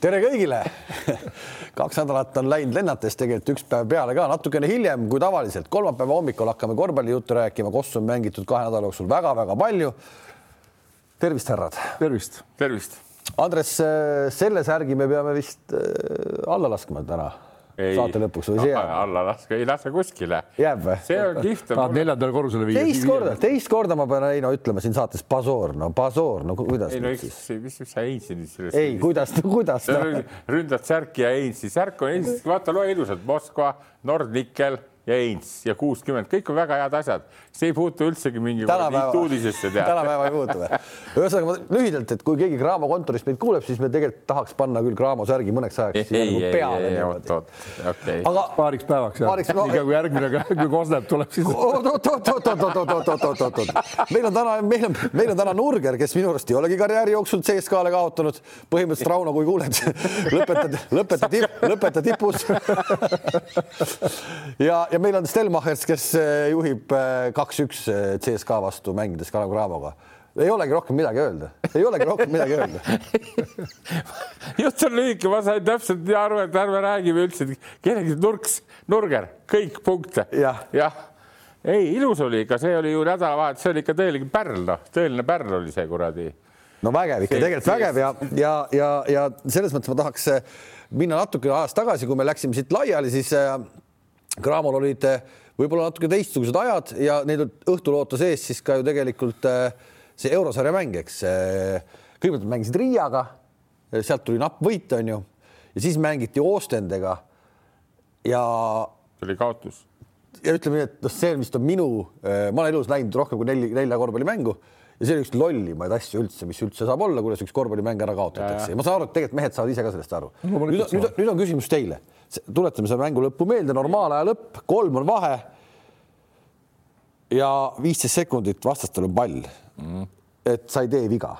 tere kõigile kaks nädalat on läinud lennates tegelikult üks päev peale ka natukene hiljem kui tavaliselt. kolmapäeva hommikul hakkame korvpallijuttu rääkima, Kossu on mängitud kahe nädala jooksul väga-väga palju. tervist, härrad. tervist. tervist. Andres, selle särgi me peame vist äh, alla laskma täna saate lõpuks või see jääb? alla laske, ei lase kuskile. jääb või? see on kihvt. tahad neljandale korrusele viia? teist korda, teist korda ma pean Heino ütlema siin saates Basoor, no Basoor, no kuidas? ei no eks, mis, mis sa Heinsi nüüd sellest. ei, kuidas, kuidas ründad särki ja Heinsi, särk on Heinsi, vaata, loe ilusalt Moskva, Nordnickel ja Eins ja kuuskümmend, kõik on väga head asjad, see ei puutu üldsegi mingi uudisesse tead. tänapäeva ei puutu või? ühesõnaga lühidalt, et kui keegi Graamo kontorist meid kuuleb, siis me tegelikult tahaks panna küll Graamo särgi mõneks ajaks ei, nagu peale. oot, oot, okei. aga paariks päevaks jah, no, nii kui järgmine, kui Kosneb tuleb, siis. oot, oot, oot, oot, oot, oot, oot, oot, oot, oot, oot. meil on täna, meil on, meil on täna Nurger, kes minu arust ei olegi karjääri jooksul CSKA-le kaotanud. põhimõtteliselt Rauno, kui kuuled, lõpetad, lõpetad, lõpetad tipus ja, ja meil on Stelmachers, kes eh, juhib eh, kaks-üks eh, CSKA vastu mängides Kalev Cramoga ei olegi rohkem midagi öelda, ei olegi rohkem midagi öelda jutt on lühike, ma sain täpselt aru, et ärme räägime üldse kellegi nurks, nurger, kõik punkte ja., jah. ei, ilus oli ikka, see oli ju nädalavahetus, see oli ikka tõeline pärl, noh, tõeline pärl oli see kuradi. no vägev ikka, tegelikult vägev ja, ja, ja, ja selles mõttes ma tahaks minna natuke ajas tagasi, kui me läksime siit laiali, siis Cramol olid eh, võib-olla natuke teistsugused ajad ja neil õhtul ootas ees siis ka ju tegelikult eh, see eurosarja mäng, eks. Eh, kõigepealt mängisid Riiaga, sealt tuli napp võit, on ju, ja siis mängiti Oostendega ja. see oli kaotus. ja ütleme nii, et noh, see vist on minu, ma olen elus näinud rohkem kui neli, nelja korvpallimängu ja see oli üks lollimaid asju üldse, mis üldse saab olla, kuidas üks korvpallimäng ära kaotatakse. Ja, ma saan aru, et tegelikult mehed saavad ise ka sellest aru. Nüüd, nüüd, nüüd on küsimus teile. Tuletame selle mängu lõppu meelde, normaalaja lõpp, kolm on vahe. ja viisteist sekundit vastastel on pall. Mm.. et sa ei tee viga,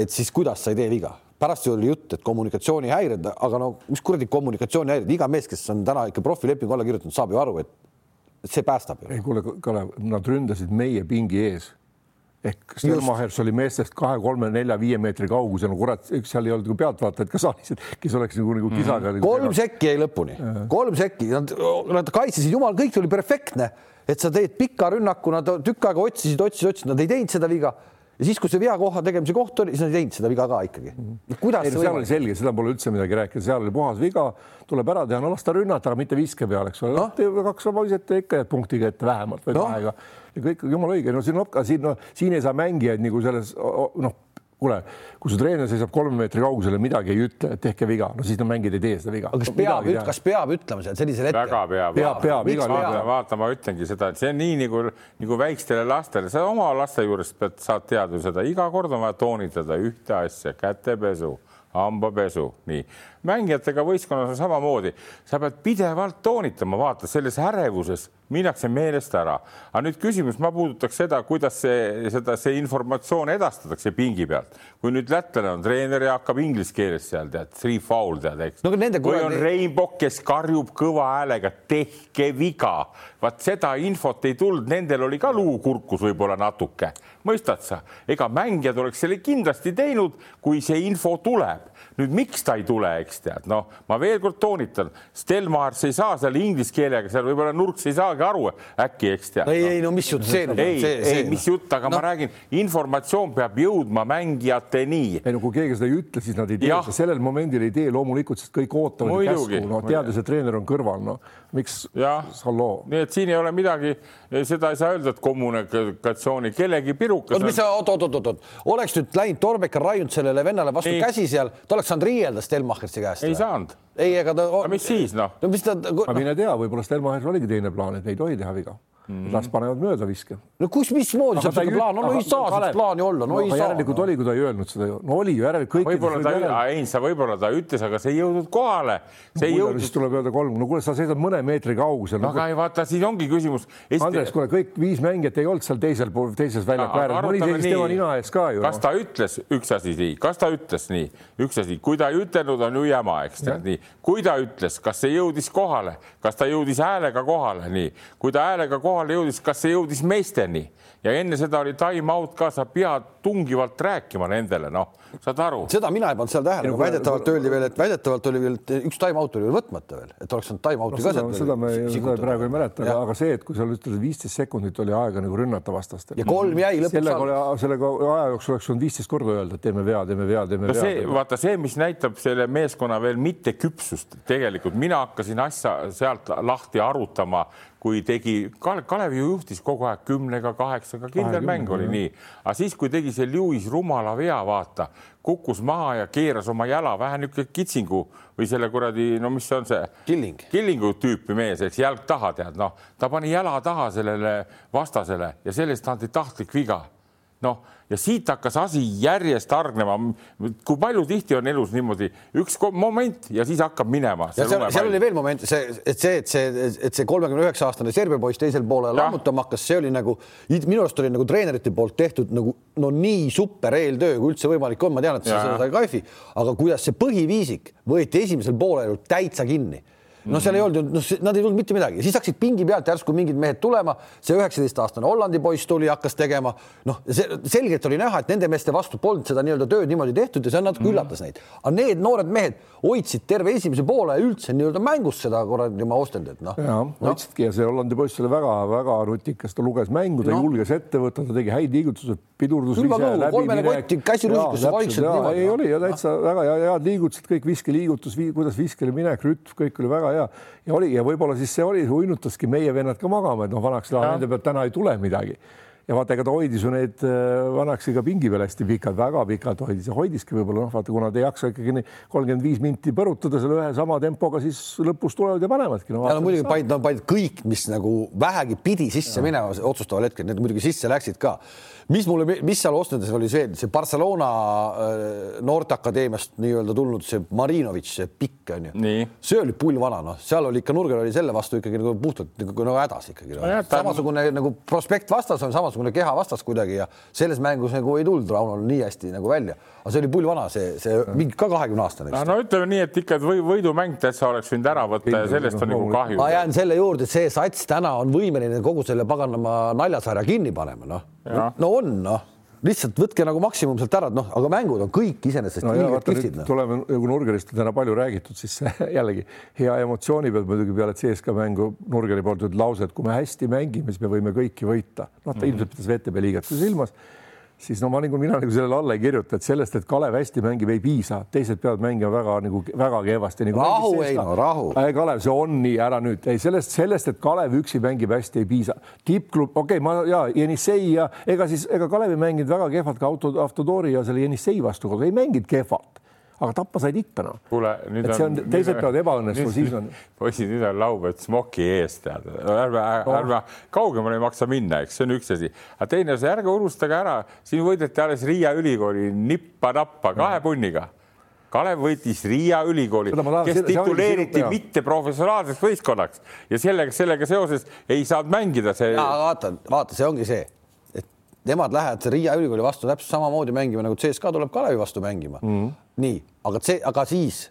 et siis kuidas sa ei tee viga, pärast oli jutt, et kommunikatsioonihäired, aga no mis kuradi kommunikatsioonihäired, iga mees, kes on täna ikka profilepingu alla kirjutanud, saab ju aru, et see päästab ei kuule, Kalev, nad ründasid meie pingi ees ehk Stelmachers oli meestest kahe, kolme, nelja, viie meetri kaugusel, no kurat, üks seal ei olnud nagu pealtvaatajaid ka saalis, kes oleks nagu, nagu kisaga mm. -hmm. kolm sekki jäi lõpuni, kolm sekki, nad, nad kaitsesid, jumal, kõik oli perfektne, et sa teed pika rünnaku, nad tükk aega otsisid, otsisid, otsisid, nad ei teinud seda viga ja siis, kui see veakoha tegemise koht oli, siis nad ei teinud seda viga ka ikkagi. kuidas ei, no, seal oli selge, seda pole üldse midagi rääkida, seal oli puhas viga, tuleb ära teha, no las ta rünnata, aga mitte viske peale, eks ole. No., kaks vaba viset ikka jääd punkti kätte vähemalt või no. kahega. Ja kõik jumala õige, no siin on ka siin, no siin ei saa mängijaid nagu selles noh, kuule, kui su treener seisab kolme meetri kaugusel ja midagi ei ütle, et tehke viga, no siis no mängijad ei tee seda viga. kas peab, kas peab ütlema seal sellisel hetkel? väga peab. peab, peab, igal juhul. vaata, ma ütlengi seda, et see on nii nagu, nagu väikestele lastele, sa oma laste juures pead, saad teada seda, iga kord on vaja toonitada ühte asja, kätepesu hambapesu, nii. Mängijatega võistkonnas on samamoodi, sa pead pidevalt toonitama, vaata selles ärevuses minnakse meelest ära. aga nüüd küsimus, ma puudutaks seda, kuidas see, seda, see informatsioon edastatakse pingi pealt. kui nüüd lätlane on treener ja hakkab inglise keeles seal tead, three foul tead, eks no,. või kuradi... on Rainbow, kes karjub kõva häälega, tehke viga. vaat seda infot ei tulnud, nendel oli ka luu kurkus võib-olla natuke, mõistad sa? ega mängijad oleks selle kindlasti teinud, kui see info tuleb nüüd miks ta ei tule, eks tead, noh, ma veel kord toonitan, Stelmars ei saa seal inglise keelega, seal võib-olla nurks ei saagi aru äkki, eks tead. ei no., ei no mis jutt see nüüd on? ei, ei, mis jutt, aga no. ma räägin, informatsioon peab jõudma mängijateni. ei no kui keegi seda ei ütle, siis nad ei tee, sellel momendil ei tee loomulikult, sest kõik ootavad käsku, no teades, et treener on kõrval, no miks, halloo. nii et siin ei ole midagi, seda ei saa öelda, et kommunikatsiooni kellegi pirukas. oot, mis sa, oot, oot, oot, oot, oleks nüüd läinud Torbek raiunud sellele vennale vastu ei. käsi seal, ta oleks saanud riielda Stelmachersi käest. ei saanud. ei, ega ta. mis siis noh? no mis ta. aga mine tea, võib-olla Stelmacher oligi teine plaan, et ei tohi teha viga mm.. las panevad mööda viske. no kus, mismoodi saab seda plaan, no ei saa sellist plaani olla, no ei saa. järelikult oli, kui ta ei öelnud seda ju, no oli ju järelikult kõik. võib-olla ta, ei, sa võib-olla ta ütles, aga see ei jõudnud kohale. see ei jõudnud. siis tuleb öelda kolm, no kuule, sa seisad mõne meetri kaugusel. no aga ei vaata, siin ongi küsimus. Andres, kuule, kõik viis mängijat ei olnud seal teisel pool, teises väljaku ääres, mõni seis tema nina ees ka ju. kas ta ütles üks asi nii, kas ta ütles nii, üks asi, kui ta ei ütelnud, on ju jama, eks tead nii. kui ta ütles, kas see jõudis kohale, kas ta jõudis häälega kohale, nii, kui ta häälega kohale lauale jõudis, kas see jõudis meesteni? Ja enne seda oli time out ka, sa pead tungivalt rääkima nendele, noh, saad aru. seda mina ei pannud seal tähele, aga väidetavalt öeldi veel, et väidetavalt oli veel üks time out oli veel võtmata veel, et oleks saanud time out'i no, ka sealt. seda me seda praegu ei mäleta, aga, aga see, et kui sa ütled, viisteist sekundit oli aega nagu rünnata vastastel. ja kolm jäi lõpuks. sellega, sellega aja jooksul oleks võinud viisteist korda öelda, et teeme vea, teeme vea, teeme no vea. vaata see, mis näitab selle meeskonna veel mitteküpsust, tegelikult mina hakkasin asja sealt lahti arutama kui tegi, Kalev ju juhtis kogu aeg kümnega, kaheksaga, kindel mäng oli nii, aga siis, kui tegi see Lewis rumala vea, vaata, kukkus maha ja keeras oma jala vähe niisugune kitsingu või selle kuradi, no mis see on see Killing. killingu tüüpi mees, eks jalg taha tead, noh, ta pani jala taha sellele vastasele ja sellest anti tahtlik viga. Noh ja siit hakkas asi järjest hargnema. kui palju tihti on elus niimoodi üks moment ja siis hakkab minema. seal, seal oli veel moment, see, et see, et see, et see kolmekümne üheksa aastane Serbia poiss teisel poolel lammutama hakkas, see oli nagu minu arust oli nagu treenerite poolt tehtud nagu no nii super eeltöö, kui üldse võimalik on, ma tean, et sa seda ei kaifi, aga kuidas see põhiviisik võeti esimesel poolel täitsa kinni no seal ei olnud, noh, nad ei tulnud mitte midagi, siis hakkasid pingi pealt järsku mingid mehed tulema, see üheksateistaastane Hollandi poiss tuli, hakkas tegema, noh, selgelt oli näha, et nende meeste vastu polnud seda nii-öelda tööd niimoodi tehtud ja see natuke mm. üllatas neid. aga need noored mehed hoidsid terve esimese poole üldse nii-öelda mängus seda kuradi oma Ostendit, noh. ja no. hoidsidki ja see Hollandi poiss oli väga-väga nutikas, ta luges mängu, ta no. julges ette võtta, ta tegi häid liigutusi, pidurdus ise läbi. kolmele kotti, käsi rusikas vaikselt ei oli ja täitsa väga head liigutused, kõik viskeliigutus, kuidas viskele minek, rütm, kõik oli väga hea ja oli ja võib-olla siis see oli, uinutaski meie vennad ka magama, et noh, vanaks nende pealt täna ei tule midagi ja vaata, ega ta hoidis ju neid äh, vanaksi ka pingi peal hästi pikalt, väga pikalt hoidis ja hoidiski võib-olla noh, vaata, kuna ta ei jaksa ikkagi kolmkümmend viis minti põrutada selle ühe sama tempoga, siis lõpus tulevad ja panevadki no,. ja no muidugi panid, no panid kõik, mis nagu vähegi pidi sisse ja. minema otsustaval hetkel, need muidugi sisse läksid ka mis mulle, mis seal ostades oli see, see Barcelona äh, noorteakadeemiast nii-öelda tulnud see Marinovitš, see pikk on ju. see oli pullvana, noh, seal oli ikka nurgal oli selle vastu ikkagi nagu puhtalt nagu, nagu hädas ikkagi no.. samasugune nagu prospekt vastas on samasugune keha vastas kuidagi ja selles mängus nagu ei tulnud Raunol nii hästi nagu välja, aga see oli pullvana, see, see mingi ka kahekümne aastane. no ütleme nii, et ikka või, võidumäng täitsa oleks võinud ära võtta ja sellest on nagu kahju. ma jään selle juurde, et see sats täna on võimeline kogu selle paganama naljasarja kinni panema, noh. No on noh lihtsalt võtke nagu maksimum sealt ära, noh, aga mängud on kõik iseenesest no, ilgelt kihvtid no.. tuleme nagu Nurgerist on täna palju räägitud, siis jällegi hea emotsiooni pealt muidugi peale CSKA mängu Nurgeri poolt öeldud lause, et kui me hästi mängime, siis me võime kõiki võita. noh, ta mm -hmm. ilmselt pidas VTB liigat silmas siis no ma nagu mina nagu sellele alla ei kirjuta, et sellest, et Kalev hästi mängib, ei piisa, teised peavad mängima väga nagu väga kehvasti nagu. rahu, Heino, rahu. Kalev, see on nii, ära nüüd, ei sellest, sellest, et Kalev üksi mängib hästi, ei piisa. tippklubb, okei okay,, ma ja Jenissei ja ega siis ega Kalev ei mänginud väga kehvalt ka auto, Autodori ja selle Jenissei vastu, ei mänginud kehvalt aga tappa said ikka noh. kuule, nüüd et see on, teised peavad ebaõnnestuma, siis on. poisid, nüüd on laupäev smoki ees tead, ärme oh., ärme kaugemale ei maksa minna, eks see on üks asi, aga teine asi, ärge unustage ära, siin võideti alles Riia ülikooli nippa-nappa kahe punniga Kalev võitis Riia ülikooli, kes tituleeriti mitteprofessionaalseks võistkonnaks ja sellega, sellega seoses ei saanud mängida see. vaata, vaata, see ongi see nemad lähevad Riia ülikooli vastu täpselt samamoodi mängima nagu CSKA tuleb Kalevi vastu mängima mm. -hmm. Nii, aga see, aga siis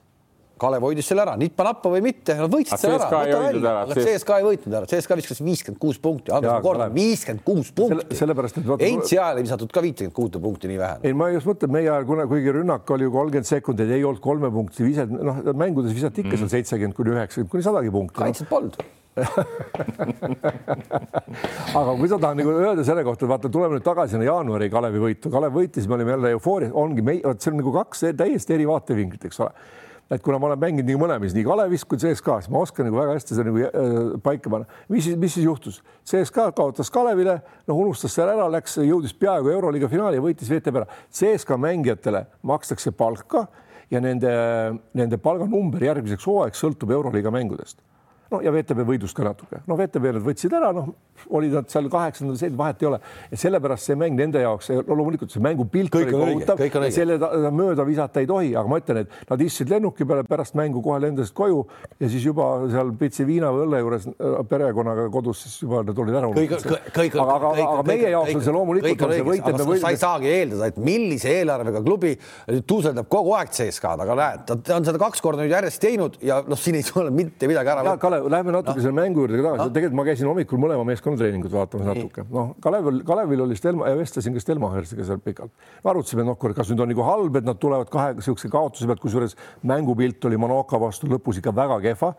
Kalev hoidis selle ära, nippa-nappa või mitte, nad võitsid selle ära, võta välja, CSKA ei võitnud ära, CSKA viskas viiskümmend kuus punkti, kordan viiskümmend kuus punkti. sellepärast, et Eintsi ajal ei visatud ka viitekümmet kuute punkti nii vähe. ei, ma just mõtlen, meie ajal, kuna kuigi rünnak oli ju kolmkümmend sekundit, ei olnud kolme punkti viset, noh, mängudes visati ikka seal seitsekümmend kuni üheksakümmend kuni sadagi punkti. kaitset polnud. Aga kui sa tahad nagu öelda selle kohta, vaata, tuleme nüüd tagasi sinna jaanuari Kalevi võitu, Kalev võitis, me olime jälle eufoorias, ongi meie, vot see on nagu kaks täiesti eri vaatevinklit, eks ole et kuna ma olen mänginud nii mõlemis, nii Kalevis kui CSKA-s, ma oskan nagu väga hästi seda nagu äh, paika panna. mis siis, mis siis juhtus? CSKA kaotas Kalevile, noh, unustas selle ära, läks, jõudis peaaegu Euroliiga finaali ja võitis VTB ära. CSKA mängijatele makstakse palka ja nende, nende palganumber järgmiseks hooaegs sõltub Euroliiga mängudest no ja VTB võidus ka natuke, no VTB nad võtsid ära, noh, olid nad seal kaheksandal, vahet ei ole ja sellepärast see mäng nende jaoks, no loomulikult see mängupilt oli kohutav selle mööda visata ei tohi, aga ma ütlen, et nad istusid lennuki peale pärast mängu kohe lendasid koju ja siis juba seal pitsi viina või õlle juures äh, perekonnaga kodus, siis juba nad olid ära unustatud. aga, aga, aga meie jaoks on see loomulikult on see võit, et me võidame. sa ei saagi eeldada, et millise eelarvega klubi tuuseldab kogu aeg CSKA-d, aga näed, ta on seda kaks korda nüüd järjest teinud ja noh, siin ei ole mitte midagi ära võtta Kalev, lähme natuke no. selle mängu juurde tagasi. No., tegelikult ma käisin hommikul mõlema meeskonna treeningut vaatamas natuke, noh, Kalevil, Kalevil oli Stelma ja vestlesin ka Stelmachersiga seal pikalt. arutasime, noh, kas nüüd on nagu halb, et nad tulevad kahe niisuguse kaotuse pealt, kusjuures mängupilt oli Manoka vastu lõpus ikka väga kehva.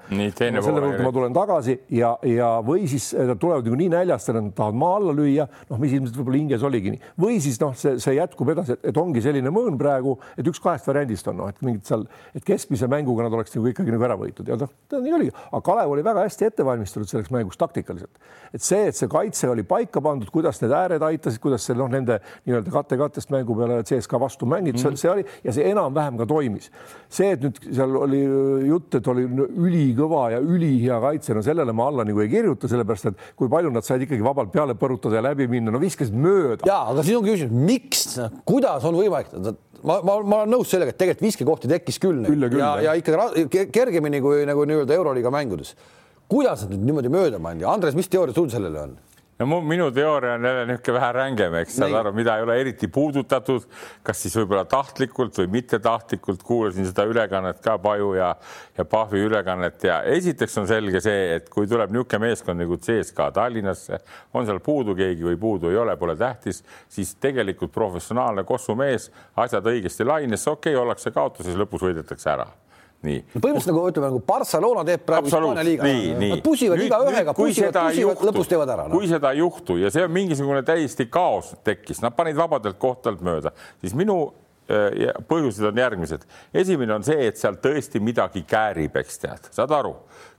selle juurde ma tulen tagasi ja, ja või siis nad tulevad nagu nii näljast, et nad tahavad maa alla lüüa, noh, mis ilmselt võib-olla hinges oligi nii, või siis noh, see, see jätkub edasi, et ongi selline mõõn praegu, et üks kahest variandist on, noh, et mingid seal, et keskmise mänguga nad oleks nagu ikkagi nagu ära võitud ja noh, nii oligi, aga Kalev oli väga hästi ette valmistatud selleks mänguks taktikaliselt. et see, et see kaitse oli paika pandud, kuidas need ääred aitasid, kuidas see noh, nende nii-öelda katte-kattest mängu peale CSKA vastu mängiti mm, -hmm. see oli ja see enam-vähem ka toimis. see, et nüüd seal oli jutt, et oli ülikõva ja ülihea kaitse, no sellele ma alla nagu ei kirjuta, sellepärast et kui palju nad said ikkagi vabalt peale põrutada ja läbi minna, no viskasid mööda. ja aga siin ongi küsimus, miks, kuidas on võimalik ma, ma, ma olen nõus sellega, et tegelikult viskekohti tekkis küll, küll ja, ja, ja ikkagi kergemini kui nagu nii-öelda Euroliiga mängudes. Kuidas nad nüüd niimoodi mööda pandi, Andres, mis teooria sul sellele on? no minu teooria on jälle niisugune vähe rängem, eks saad aru, mida ei ole eriti puudutatud, kas siis võib-olla tahtlikult või mittetahtlikult. kuulasin seda ülekannet ka Paju ja, ja Pahvi ülekannet ja esiteks on selge see, et kui tuleb niisugune meeskond nagu CSKA Tallinnasse, on seal puudu keegi või puudu ei ole, pole tähtis, siis tegelikult professionaalne kossumees, asjad õigesti lainesse, okei okay,, ollakse kaotuses, lõpus võidetakse ära nii no. põhimõtteliselt nagu ütleme nagu Barcelona teeb praegu Hispaania liiga. Nad pusivad igaühega, pusivad, pusivad, lõpus teevad ära no.. kui seda ei juhtu ja see on mingisugune täiesti kaos tekkis, nad panid vabadelt kohtadelt mööda, siis minu äh, põhjused on järgmised. esimene on see, et seal tõesti midagi käärib, eks tead, saad aru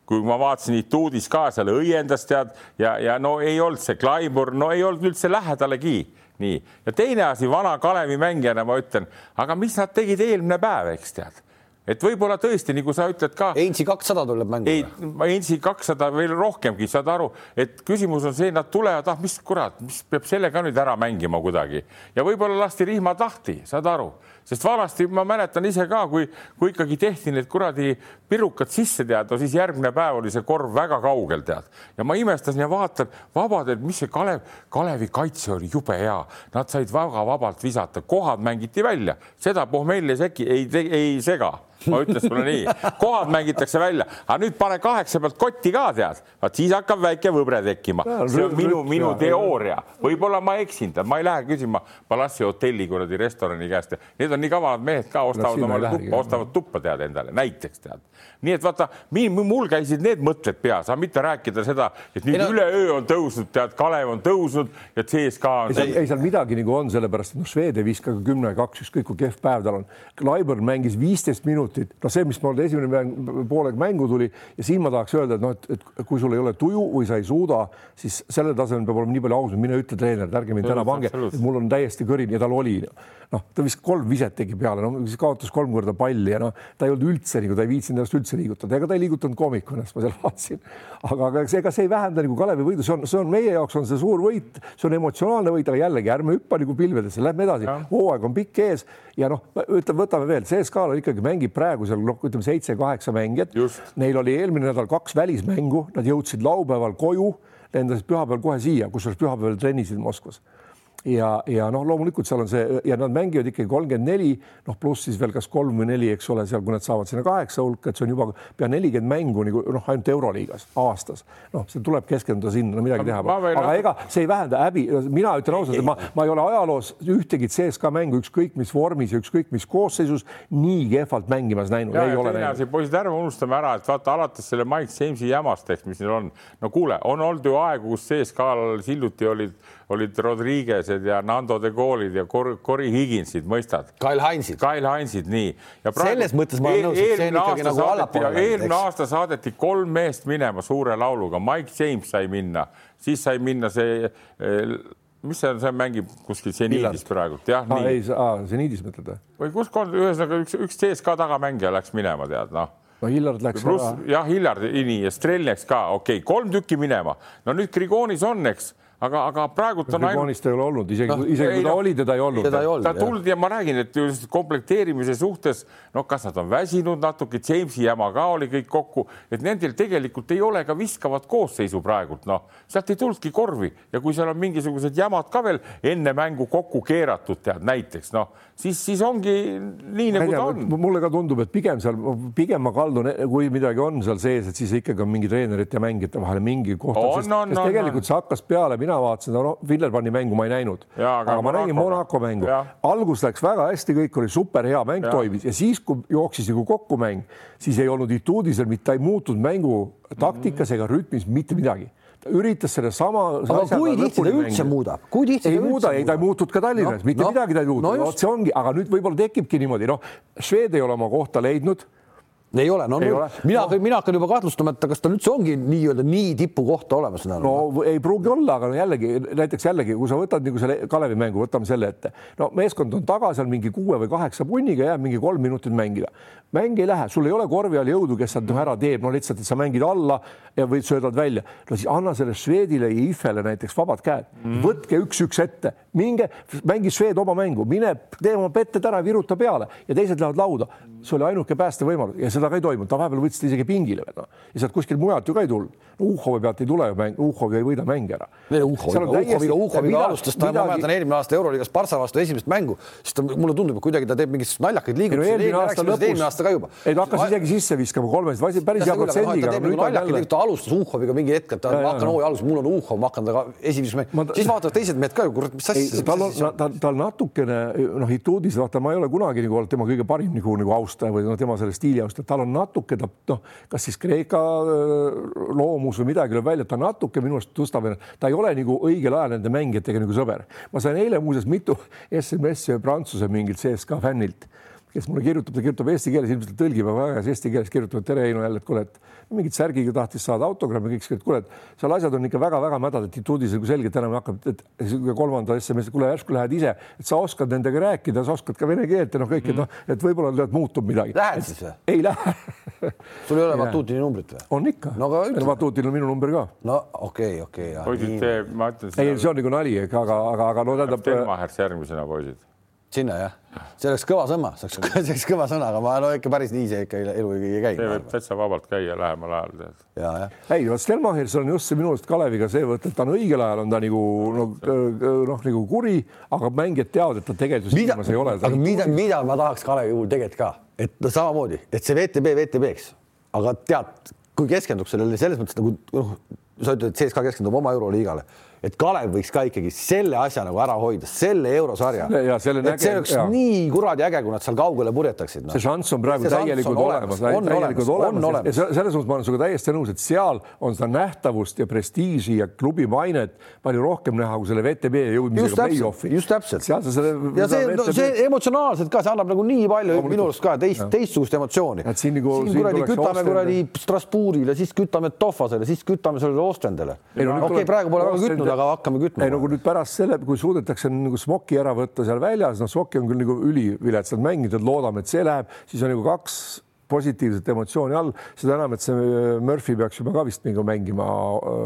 kui ma vaatasin Ituudis ka seal õiendas tead ja, ja no ei olnud see Klaibur, no ei olnud üldse lähedalegi nii. ja teine asi, vana Kalevi mängijana ma ütlen, aga mis nad tegid eelmine päev, eks tead et võib-olla tõesti, nagu sa ütled ka. Einsi kakssada tuleb mängu. ei, Einsi kakssada veel rohkemgi, saad aru, et küsimus on see, nad tulevad, ah, mis kurat, mis peab selle ka nüüd ära mängima kuidagi. Ja võib-olla lasti rihma tahti, saad aru. Sest vanasti ma mäletan ise ka, kui, kui ikkagi tehti need kuradi pirukad sisse tead, no siis järgmine päev oli see korv väga kaugel tead. Ja ma imestasin ja vaatan vabadelt, mis see Kalev, Kalevi kaitse oli jube hea, nad said väga vabalt visata, kohad mängiti välja, seda pohmelli seki ei, ei sega ma ütlen sulle nii, kohad mängitakse välja, aga nüüd pane kaheksa pealt kotti ka tead, vaat siis hakkab väike võbre tekkima. see on minu, minu teooria, võib-olla ma eksin, ma ei lähe küsima Palassi hotelli kuradi restorani käest, need on nii kavalad mehed ka, ostavad omale tuppa, ostavad tuppa tead endale, näiteks tead. nii et vaata, mul käisid need mõtted peas, aga mitte rääkida seda, et nüüd no... üleöö on tõusnud, tead, Kalev on tõusnud ja CSKA on. ei, ei seal midagi nagu on, sellepärast et noh, Swede viskas ka kümme, kaks, ükskõik kui kehv päev tal on. Klaiber mängis viisteist minutit minutit, noh, see, mis mul esimene mäng, poolek mängu tuli ja siin ma tahaks öelda, et noh, et, et kui sul ei ole tuju või sa ei suuda, siis sellel tasemel peab olema nii palju ausust, mine ütle treenerile, ärge mind täna pange, mul on täiesti kõrini ja tal oli noh, ta vist kolm viset tegi peale, no siis kaotas kolm korda palli ja noh, ta ei olnud üldse nagu, ta ei viitsinud ennast üldse liigutada, ega ta ei liigutanud koomiku ennast, ma seal vaatasin. aga, aga ega see ei vähenda nagu Kalevi võidu, see on, see on meie jaoks on see suur võit, see on emotsionaalne võit, aga jällegi ärme hüppa nagu pilvedesse, lähme edasi, hooaeg on pikk ees ja noh, ütleme, võtame veel, CSKA ikkagi mängib praegu seal noh, ütleme seitse-kaheksa mängijat. Neil oli eelmine nädal kaks välismängu, nad jõudsid laupäeval koju, lendasid pühapäeval kohe siia, kusjuures pühapäeval trennisid Moskvas ja, ja noh, loomulikult seal on see ja nad mängivad ikkagi kolmkümmend neli, noh, pluss siis veel kas kolm või neli, eks ole, seal, kui nad saavad sinna kaheksa hulka, et see on juba pea nelikümmend mängu nagu noh, ainult Euroliigas aastas. noh, see tuleb keskenduda sinna, no midagi teha pole. aga ega see ei vähenda häbi, mina ütlen ausalt, et ma, ma ei ole ajaloos ühtegi CSKA mängu ükskõik mis vormis ja ükskõik mis koosseisus nii kehvalt mängimas näinud. ei ole näinud. poisid, ärme unustame ära, et vaata alates selle Mike Jamesi jamast, eks, mis neil on. no kuule, on olnud ju aegu, kus CSKA-l hiljuti olid olid Rodriguez'ed ja Nando de Gaulle'id ja Cory Higginsid, mõistad? Kyle Heinzid. Kyle Heinzid, nii. selles mõttes ma olen nõus, et see on ikkagi nagu allapoole. eelmine aasta saadeti kolm meest minema suure lauluga, Mike James sai minna, siis sai minna see eh, mis see on, see mängib kuskil seniidis praegu, jah ah,. ei, seniidis mõtled või? või kus kord, ühesõnaga üks, üks CSKA tagamängija läks minema, tead noh no Hillard läks Plus, ära. jah, Hillard, nii ja Strelneks ka, okei okay,, kolm tükki minema. no nüüd Grigonis on, eks aga, aga praegult on ainult. ei ole olnud, isegi no,, isegi kui ta no, oli, teda ei olnud. teda ei olnud. ta tulnud ja ma räägin, et just komplekteerimise suhtes, noh, kas nad on väsinud natuke, Jamesi jama ka oli kõik kokku, et nendel tegelikult ei ole ka viskavat koosseisu praegult, noh, sealt ei tulnudki korvi ja kui seal on mingisugused jamad ka veel enne mängu kokku keeratud, tead näiteks noh, siis, siis ongi nii nagu ta on. mulle ka tundub, et pigem seal, pigem ma kaldun, kui midagi on seal sees, et siis ikkagi on mingi treenerite ja mängijate vahel mingi koht, sest, sest tegelikult see hakkas peale mina vaatasin, no Villerbanni mängu ma ei näinud, aga, aga ma nägin Monaco mängu. algus läks väga hästi, kõik oli superhea, mäng ja. toimis. Ja siis, kui jooksis nagu kokku mäng, siis ei olnud Ituudisel mitte, ei muutunud mängu taktikas ega rütmis mitte midagi ta üritas sellesama. aga kui tihti ta üldse muudab, kui tihti ei muuda, ei ta ei muutunud ka Tallinnas. No,, mitte no, midagi ta ei muutunud no, no, see ongi, aga nüüd võib-olla tekibki niimoodi, noh, Šved ei ole oma kohta leidnud ei ole, no ei ole. mina no., mina hakkan juba kahtlustama, et kas tal üldse ongi nii-öelda nii tipukohta olemas. no ei pruugi olla, aga jällegi näiteks jällegi, kui sa võtad nagu selle Kalevi mängu, võtame selle ette, no meeskond on taga seal mingi kuue või kaheksa punniga, jääb mingi kolm minutit mängida. mäng ei lähe, sul ei ole korvi all jõudu, kes sealt noh ära teeb, no lihtsalt, et sa mängid alla ja või söödad välja. no siis anna selle Švedile ja Ifele näiteks vabad käed mm., võtke üks-üks ette, minge mängi Šved oma mängu, mine tee oma petted ära, viruta peale ja teised lähevad lauda. see oli ainuke päästevõimalus ja seda ka ei toimunud, ta vahepeal võttis isegi pingile veel noh ja sealt kuskilt mujalt ju ka ei tulnud. no Uhovi pealt ei tule ju mäng, Uhovi ei võida mänge ära. Uhoviga, Uhoviga alustas ta, ma mäletan eelmine aasta Euroliigas Barca vastu esimest mängu, siis ta mulle tundub, et kuidagi ta teeb mingeid naljakaid liigutusi. eelmine aasta lõpus, eelmine aasta ka juba. ei ta hakkas isegi sisse viskama kolmest, päris hea protsendiga. Nagu ta alustas Uhoviga mingi hetk, et ta, ma hakkan hooaja alguses, mul on Uhov, ma hakkan temaga esimesest mängust, siis vaatavad teised mehed ka ju, kurat, mis asja. tal on, tal natukene noh, Ituudis vaata, ma ei ole kunagi nagu olnud tema kõige parim nagu, nagu austaja või no tema selle stiili austaja, tal on natuke ta noh, kas siis Kreeka äh, loomus või midagi lööb välja, ta natuke minu arust tõstab ta ei ole nagu õigel ajal nende mängijatega nagu sõber. ma sain eile muuseas mitu SMS-i Prantsuse mingilt CSKA fännilt kes mulle kirjutab, ta kirjutab eesti keeles, ilmselt tõlgib väga hästi eesti keeles, kirjutab tere Heino jälle, et kuule, et mingit särgiga tahtis saada autogrammi, kõik, et kuule, et seal asjad on ikka väga-väga mädad, et Ituudis nagu selgelt enam hakkab, et kolmanda SMS, kuule järsku lähed ise, et sa oskad nendega rääkida, sa oskad ka vene keelt ja noh, kõik, et noh, et võib-olla tead, muutub midagi. Lähed siis või? ei lähe sul ei ole Vatutini numbrit või? on ikka no,. Vatutinil on minu number ka. no okei okay,, okei okay,. poisid, ma ütlen. ei, see on nagu nali, aga, aga, aga no tähendab. Telmahers järgmisena, poisid sinna jah, see oleks kõva sõna, see oleks, see oleks kõva sõna, aga ma no ikka päris nii see ikka elu ei käi. see võib täitsa vabalt käia lähemal ajal tead. ja, jah. ei, vot Stelmachers on just see minu arust Kaleviga see, et ta on õigel ajal on ta nagu noh, noh nagu kuri, aga mängijad teavad, et ta tegelikult silmas ei ole. aga mida, mida ma tahaks Kalevi puhul tegelikult ka, et no samamoodi, et see VTB VTB-ks, aga tead, kui keskendub sellele selles mõttes nagu noh, sa ütled, et CSKA keskendub oma euroliigale et Kalev võiks ka ikkagi selle asja nagu ära hoida, selle eurosarja. et see oleks ja. nii kuradi äge, kui nad seal kaugele purjetaksid no.. see šanss on praegu täielikult olemas, täielikult olemas, olemas. ja selles mõttes ma olen sinuga täiesti nõus, et seal on seda nähtavust ja prestiiži ja klubi mainet palju rohkem näha kui selle VTB jõudmisega play-off'i. just täpselt. seal sa selle. ja see, no, see emotsionaalselt ka, see annab nagu nii palju minu arust ka teist, teistsugust emotsiooni. nagu, siin kuradi kütame kuradi Strasbourgile, siis kütame Tohvasele, siis kütame sellele Ostendele. okei, praegu pole väga kütnud aga hakkame kütma. ei no kui nüüd pärast selle, kui suudetakse nagu Smoki ära võtta seal väljas, noh, Smoki on küll nagu üliviletsalt mänginud, loodame, et see läheb, siis on nagu kaks positiivset emotsiooni all, seda enam, et see Murphy peaks juba ka vist nagu mängima.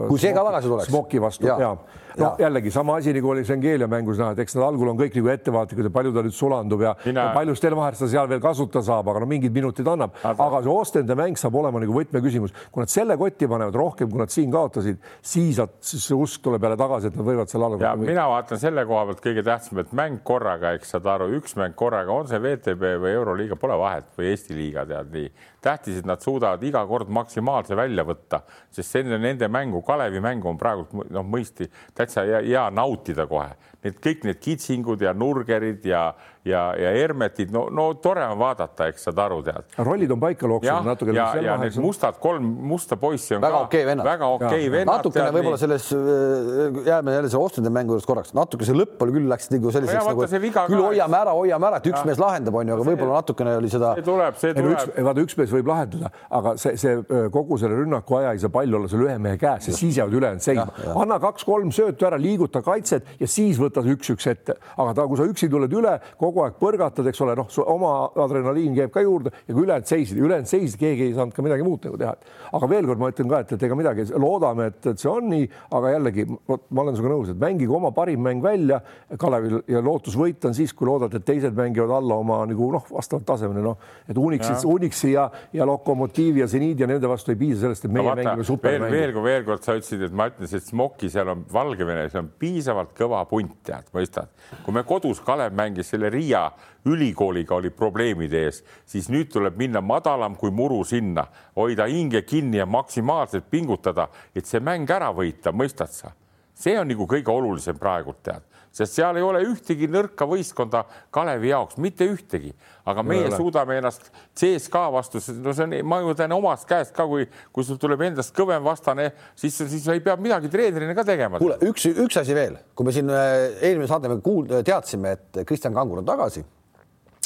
kui see ka tagasi tuleks. Smoki vastu ja, ja no jällegi sama asi nagu oli Schengelia mängus näha, et eks nad algul on kõik nagu ettevaatlikud ja palju ta nüüd sulandub ja, Mina... ja palju Stelmachers ta seal veel kasutada saab, aga no mingid minutid annab. aga see Ostende mäng saab olema nagu võtmeküsimus, kui nad selle kotti panevad rohkem, kui nad siin kaotasid, siis, siis see usk tuleb jälle tagasi, et nad võivad seal alla. ja mina vaatan selle koha pealt kõige tähtsam, et mäng korraga, eks saad aru, üks mäng korraga, on see VTB või Euroliiga, pole vahet või Eesti liiga tead nii. Tähtis, et nad suudavad iga kord maksimaalse välja võtta, sest enne nende mängu, Kalevi mängu on praegu noh, mõisti täitsa hea nautida kohe. Need kõik need kitsingud ja nurgerid ja, ja, ja Hermetid, no, no tore on vaadata, eks saad aru, tead. rollid on paika loksunud natuke. ja, ja need mustad kolm musta poissi on väga okei okay, vennad. väga okei okay vennad. natukene võib-olla selles, äh, jääme jälle selle Ostende mängu juures korraks, natuke see lõpp oli küll läks nagu selliseks no, nagu, küll hoiame ära, hoiame ära, et üks ja. mees lahendab, onju, aga võib-olla natukene oli seda. see tuleb, see tuleb. vaata, üks mees võib lahendada, aga see, see kogu selle rünnaku aja ei saa pall olla seal ühe mehe käes, siis jäävad ülejäänud seisma. anna kaks-kolm söötu ära, liiguta kaitset ja siis võta võta üks-üks ette, aga ta, kui sa üksi tuled üle, kogu aeg põrgatad, eks ole, noh, oma adrenaliin käib ka juurde ja kui ülejäänud seisid, ülejäänud seisid, keegi ei saanud ka midagi muud nagu teha. aga veel kord ma ütlen ka, et, et ega midagi, loodame, et, et see on nii, aga jällegi ma olen sinuga nõus, et mängige oma parim mäng välja. Kalevil ja lootus võita on siis, kui loodad, et teised mängivad alla oma nagu noh, vastavalt tasemele, noh, et Unixi, Unixi ja, ja Lokomotiivi ja Zeniidi ja nende vastu ei piisa sellest, et meie vaata, mängime supermängu. veel, veel, veel kord sa ütlesid, et ma ütlesin, et Smoki seal on Valgevenes on piisavalt kõva punt, tead, mõistad. kui me kodus Kalev mängis selle Riia ülikooliga oli probleemide ees, siis nüüd tuleb minna madalam kui muru sinna, hoida hinge kinni ja maksimaalselt pingutada, et see mäng ära võita, mõistad sa? see on nagu kõige olulisem praegult tead sest seal ei ole ühtegi nõrka võistkonda Kalevi jaoks, mitte ühtegi, aga meie ole. suudame ennast CSKA vastu, no see on, ma ju tean omast käest ka, kui, kui sul tuleb endast kõvem vastane, siis, siis ei pea midagi treenerina ka tegema. kuule, üks, üks asi veel, kui me siin äh, eelmine saade me kuuld-, teadsime, et Kristjan Kangur on tagasi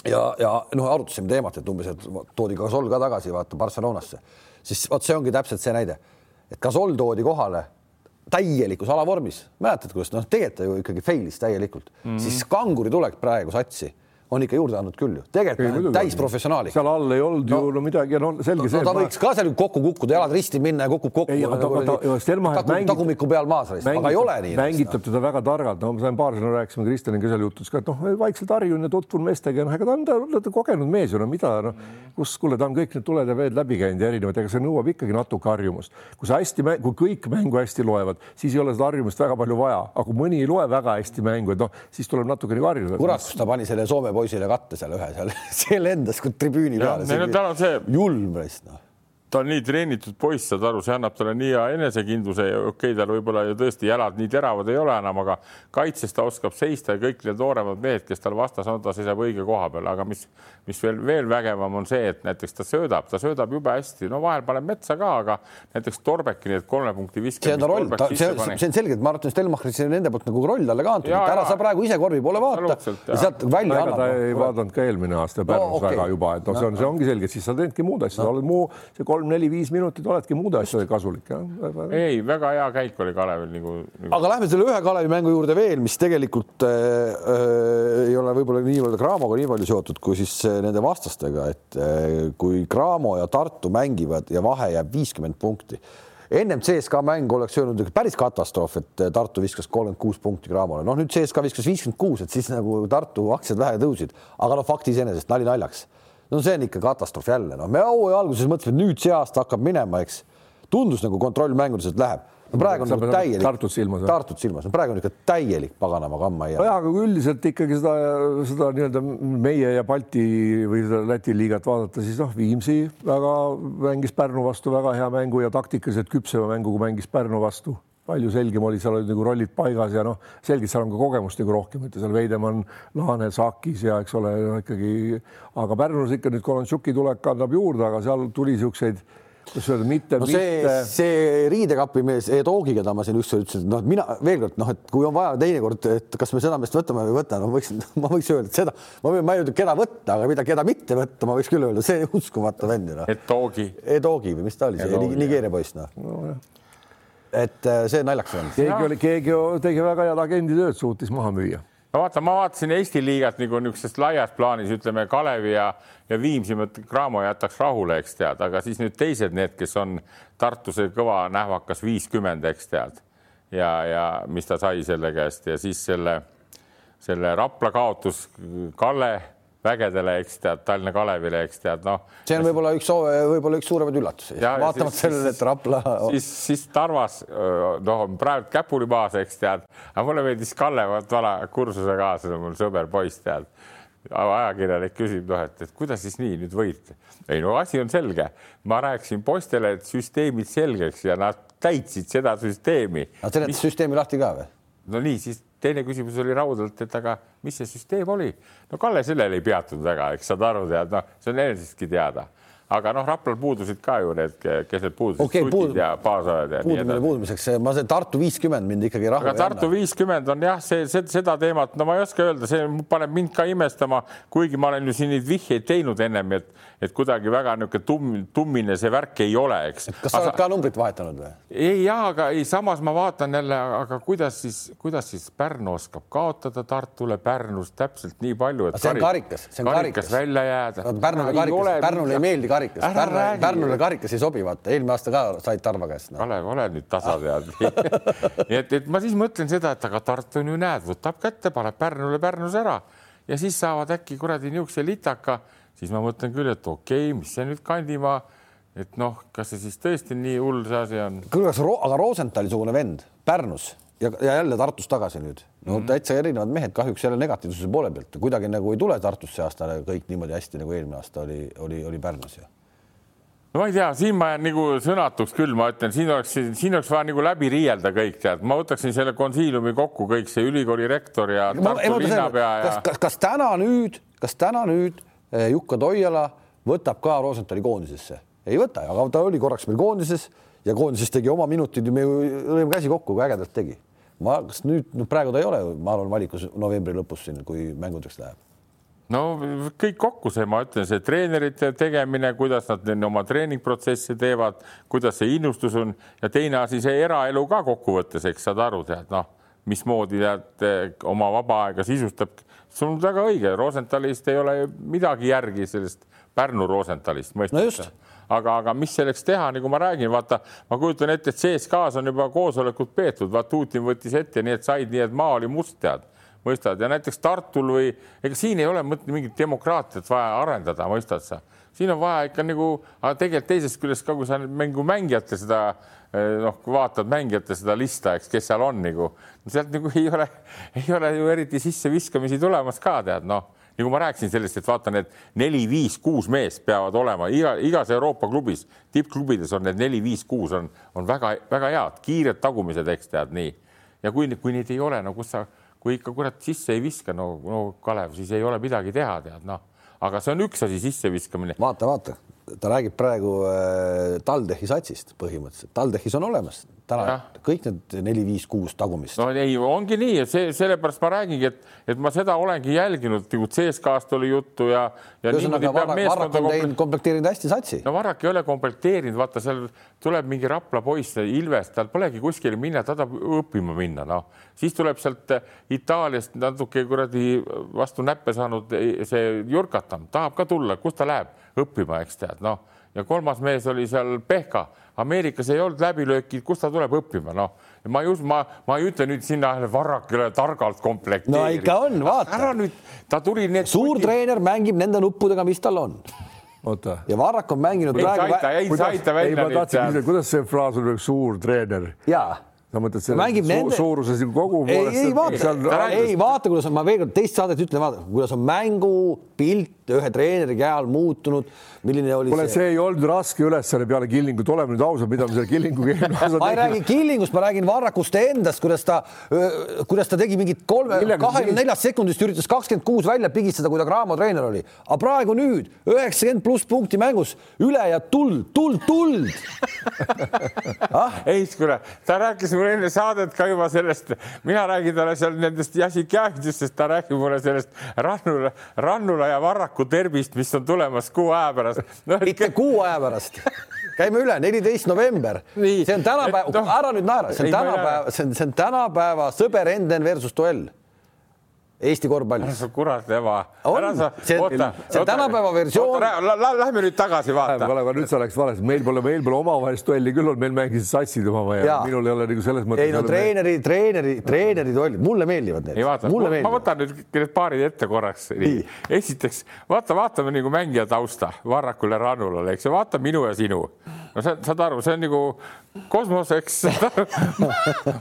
ja, ja noh, arutasime teemat, et umbes, et toodi Gasol ka tagasi, vaata Barcelonasse, siis vot see ongi täpselt see näide, et Gasol toodi kohale täielikus alavormis, mäletad, kuidas noh, tegelikult ta ju ikkagi fail'is täielikult. Mm, -hmm. siis kanguri tulek praegu satsi on ikka juurde andnud küll ju, tegelikult täisprofessionaal. seal all ei olnud no, ju no midagi, no selge no, see. no ta võiks ka seal kokku kukkuda, jalad risti minna ja kukub kokku. ei, aga ta, ta, Stelmacher mängib. tagumiku peal maas, aga ei ole nii. mängitab teda väga targalt, no ma sain paar sõna rääkisime Kristjaniga seal jutus ka, et noh, vaikselt harjun ja tutvun meestega noh, ega ta on, ta on kogenud mees ju, no mida noh, kus, kuule, ta on kõik need tuled ja veed läbi käinud ja erinevad, ega see nõuab ikkagi natuke harjumust. kui sa hästi, kui kõik mängu hästi loevad, siis ei ole seda harjumust väga palju vaja, aga kui mõni ei loe väga hästi mängu, et noh, siis tuleb natuke nagu harjuda. kurat, kus ta pani selle Soome poisile katte seal ühe seal, see lendas kui tribüüni peale. julm raisk noh ta on nii treenitud poiss, saad aru, see annab talle nii hea enesekindluse ja okei okay,, tal võib-olla ju tõesti jalad nii teravad ei ole enam, aga kaitses ta oskab seista ja kõik need nooremad mehed, kes tal vastas on, ta seisab õige koha peal, aga mis, mis veel veel vägevam on see, et näiteks ta söödab, ta söödab jube hästi, no vahel paneb metsa ka, aga näiteks Torbeki need kolme punkti viskamist. see on ta roll, see, see on selge, et ma arvan, et Stelmacher nende poolt nagu roll talle ka antud, et ära sa praegu ise korvi poole vaata ja sealt välja annab. ta ei vaadanud ka eelmine aasta Pärnus no, okay. väga juba, et noh, see on, see ongi selge, siis sa teedki muud asja, sa oled muu see kolm-neli-viis minutit oledki muude asjadega kasulik, ei, väga hea käik oli Kalevil nagu, nagu.... aga lähme selle ühe Kalevi mängu juurde veel, mis tegelikult äh, äh, ei ole võib-olla niivõrd Craamoga nii palju seotud, kui siis äh, nende vastastega, et äh, kui Cramo ja Tartu mängivad ja vahe jääb viiskümmend punkti. Ennem CSKA mäng oleks öelnud päris katastroof, et äh, Tartu viskas kolmkümmend kuus punkti Cramole, noh nüüd CSKA viskas viiskümmend kuus, et siis nagu Tartu aktsiad vähe tõusid, aga noh, fakt iseenesest nali naljaks no see on ikka katastroof jälle, noh, me hooaja alguses mõtlesime, et nüüd see aasta hakkab minema, eks. tundus nagu kontrollmängudes, et läheb. no praegu on nagu täielik. Tartut silmas. Tartut silmas, no praegu on ikka täielik paganama kamma ja. jah, aga kui üldiselt ikkagi seda, seda nii-öelda meie ja Balti või seda Läti liigat vaadata, siis noh, Viimsi väga mängis Pärnu vastu väga hea mängu ja taktikaliselt küpsema mängu, kui mängis Pärnu vastu palju selgem oli, seal olid nagu rollid paigas ja noh, selgelt seal on ka kogemust nagu rohkem, et seal Veidemann, Laane, Sakis ja eks ole no, ikkagi, aga Pärnus ikka nüüd Kolontšuki tulek annab juurde, aga seal tuli niisuguseid kuidas öelda, mitte no see mitte..., see riidekapi mees Edogi, keda ma siin just ütlesin, et noh, mina veel kord noh, et kui on vaja teinekord, et kas me seda meest võtame või ei võta, no võiks, ma võiks öelda, seda, ma võin, ma ei ütle, keda võtta, aga mida, keda mitte võtta, ma võiks küll öelda, see uskumatu vend ju noh. Edogi. Edogi või mis ta oli, see Nigeeria poiss noh no, et äh, see naljakas on. keegi oli, keegi tegi väga head agenditööd, suutis maha müüa. no vaata, ma vaatasin Eesti liigat nagu niisuguses laias plaanis, ütleme Kalevi ja, ja Viimsi, Cramo jätaks rahule, eks tead, aga siis nüüd teised, need, kes on Tartus kõva nähvakas viiskümmend, eks tead ja, ja mis ta sai selle käest ja siis selle, selle Rapla kaotus Kalle vägedele, eks tead, Tallinna Kalevile, eks tead, noh. see on võib-olla üks, võib-olla üks suuremaid üllatusi, vaatamata sellele, et Rapla. siis, siis Tarvas, noh, praegu käpuli maas, eks tead, aga mulle meeldis Kalle, vana kursusekaaslane, mul sõber poiss, tead ajakirjanik küsib, noh, et, et kuidas siis nii nüüd võite? ei no asi on selge, ma rääkisin poistele, et süsteemid selgeks ja nad täitsid seda süsteemi. Nad seletasid mis... süsteemi lahti ka või? no nii, siis teine küsimus oli raudselt, et aga mis see süsteem oli? no Kalle sellele ei peatunud väga, eks saad aru, tead, noh, see on enesestki teada. Aga noh, Raplal puudusid ka ju need, kes need puudusid okay, puud- ja baasajad ja puudumine puudumiseks, ma see Tartu viiskümmend mind ikkagi rahva aga Tartu viiskümmend on jah, see, see, seda teemat, no ma ei oska öelda, see paneb mind ka imestama, kuigi ma olen ju siin neid vihjeid teinud ennem, et, et kuidagi väga niisugune tumm, tummine see värk ei ole, eks. kas sa oled ka numbrit vahetanud või? ei jaa, aga ei, samas ma vaatan jälle, aga kuidas siis, kuidas siis Pärnu oskab kaotada Tartule Pärnus täpselt nii palju, et see on karikas, see on karikas. välja jääda. Pärnule karikas, Pärnule ei meeldi karikas, Pärnule, räägi. Pärnule karikas ei sobi, vaata eelmine aasta ka said Tarva käest no.. Kalev, ole nüüd tasa tead. nii et, et ma siis mõtlen seda, et aga Tartu on ju näed, võtab kätte, paneb Pärnule Pärnus ära ja siis saavad äkki kuradi niisuguse litaka, siis ma mõtlen küll, et okei okay,, mis see nüüd Kandimaa, et noh, kas see siis tõesti nii hull see asi on? kuule, kas Ro aga Rosenthali-sugune vend Pärnus ja, ja jälle Tartus tagasi nüüd, no mm. täitsa erinevad mehed kahjuks jälle negatiivsuse poole pealt, kuidagi nagu ei tule Tartusse aasta kõik niimoodi hästi nagu eelmine aasta oli, oli, oli Pärnus ju. no ma ei tea, siin ma jään nagu sõnatuks küll, ma ütlen, siin oleks, siin oleks vaja nagu läbi riielda kõik tead, ma võtaksin selle konsiiliumi kokku kõik see ülikooli rektor ja Tartu linnapea ja kas, kas, kas täna nüüd, kas täna nüüd eh, Jukka Toiala võtab ka Rosenthali koondisesse? ei võta, aga ta oli korraks meil koondises ja koondises tegi oma minutid ja me ju lõime käsi kokku, kui ägedalt tegi. ma, kas nüüd, no praegu ta ei ole, ma arvan, valikus novembri lõpus siin, kui mängudeks läheb. no kõik kokku see, ma ütlen, see treenerite tegemine, kuidas nad oma treeningprotsesse teevad, kuidas see innustus on ja teine asi, see eraelu ka kokkuvõttes, eks saad aru, tead noh, mismoodi tead oma vaba aega sisustab. sul on väga õige, Rosenthalist ei ole midagi järgi sellest Pärnu Rosenthalist, No mõistad just. aga, aga mis selleks teha, nagu ma räägin, vaata, ma kujutan ette, et CSKA-s on juba koosolekud peetud, vaat Putin võttis ette, nii et said, nii et maa oli must, tead, mõistad, ja näiteks Tartul või ega siin ei ole mõtet mingit demokraatiat vaja arendada, mõistad sa, siin on vaja ikka nagu, aga tegelikult teisest küljest ka, kui sa mängu mängijate seda eh, noh, kui vaatad mängijate seda lista, eks, kes seal on nagu, sealt nagu ei ole, ei ole ju eriti sisseviskamisi tulemas ka tead noh nagu ma rääkisin sellest, et vaata need neli, viis, kuus meest peavad olema iga, igas Euroopa klubis, tippklubides on need neli, viis, kuus on, on väga-väga head, kiired tagumised, eks tead nii. ja kui, kui neid ei ole, no kus sa, kui ikka kurat sisse ei viska, no, no Kalev, siis ei ole midagi teha, tead noh, aga see on üks asi sisseviskamine. vaata, vaata, ta räägib praegu äh, TalTechi satsist põhimõtteliselt, TalTechis on olemas. Täna kõik need neli, viis, kuus tagumist. No ei, ongi nii, et see sellepärast ma räägingi, et, et ma seda olengi jälginud, nagu CSKA-st oli juttu ja, ja ühesõnaga Varrak, Varrak on komple- teinud, komplekteerinud hästi satsi. no Varrak ei ole komplekteerinud, vaata seal tuleb mingi Rapla poiss, Ilves, tal polegi kuskile minna, ta tahab õppima minna, noh, siis tuleb sealt Itaaliast natuke kuradi vastu näppe saanud see Jurkatam, tahab ka tulla, kus ta läheb õppima, eks tead, noh, ja kolmas mees oli seal Pehka, Ameerikas ei olnud läbilööki, kust ta tuleb õppima, noh, ma ei usu, ma, ma ei ütle nüüd sinna Varrak ei ole targalt komplekteerinud. no ikka on, vaata ära, nüüd, ta tuli need. suur treener mängib nende nuppudega, mis tal on oota. ja Varrak on mänginud ei praegu saita, ei saita ei, välja ma tahtsin küsida, kuidas see fraas on, suur treener? ja sa mõtled selle Mängib su nende- suuruses kogu ei, ei vaata, ei vaata, kuidas on, ma veel kord teist saadet ütlen, vaata, kuidas on mängupilt ühe treeneri käe all muutunud, milline oli kuule, see, see ei olnud raske ülesanne peale Killingut, oleme nüüd ausad, mida me selle Killinguga eelmine aasta ma ei räägi tegime. Killingust, ma räägin Varrakust endast, kuidas ta, kuidas ta tegi mingit kolme, kahekümne neljast sekundist üritas kakskümmend kuus välja pigistada, kui ta Graamo treener oli. aga praegu nüüd üheksakümmend pluss punkti mängus, üle ja tuld, tuld, tuld. ah, ei, kuule, ta rääkis mulle enne saadet ka juba sellest, mina räägin talle seal nendest jasikjäädistest, ta räägib mulle sellest Rannula, Rannula ja Varraku derbist, mis on tulemas kuu aja pärast no,. mitte kuu aja pärast. käime üle, neliteist november. See on tänapäev noh- ära nüüd naera, see on tänapäev, see on, see on tänapäeva sõber Enden versus duell. Eesti korvpallis. kurat, ema. On. See on- see on tänapäeva versioon. Lähme nüüd tagasi, vaata. Kalev, nüüd sa läks valesti, meil pole, meil pole omavahelist duelli küll olnud, meil mängisid satsid omavahel minul ei ole nagu selles mõttes. ei no treeneri, treeneri, treeneri duellid, mulle meeldivad need mulle ma meeldivad. võtan nüüd need paarid ette korraks. Esiteks vaata, vaatame nagu mängija tausta Varrakule Rannulale, eks ju, vaata minu ja sinu. no sa saad aru, see on nagu kosmos, eks.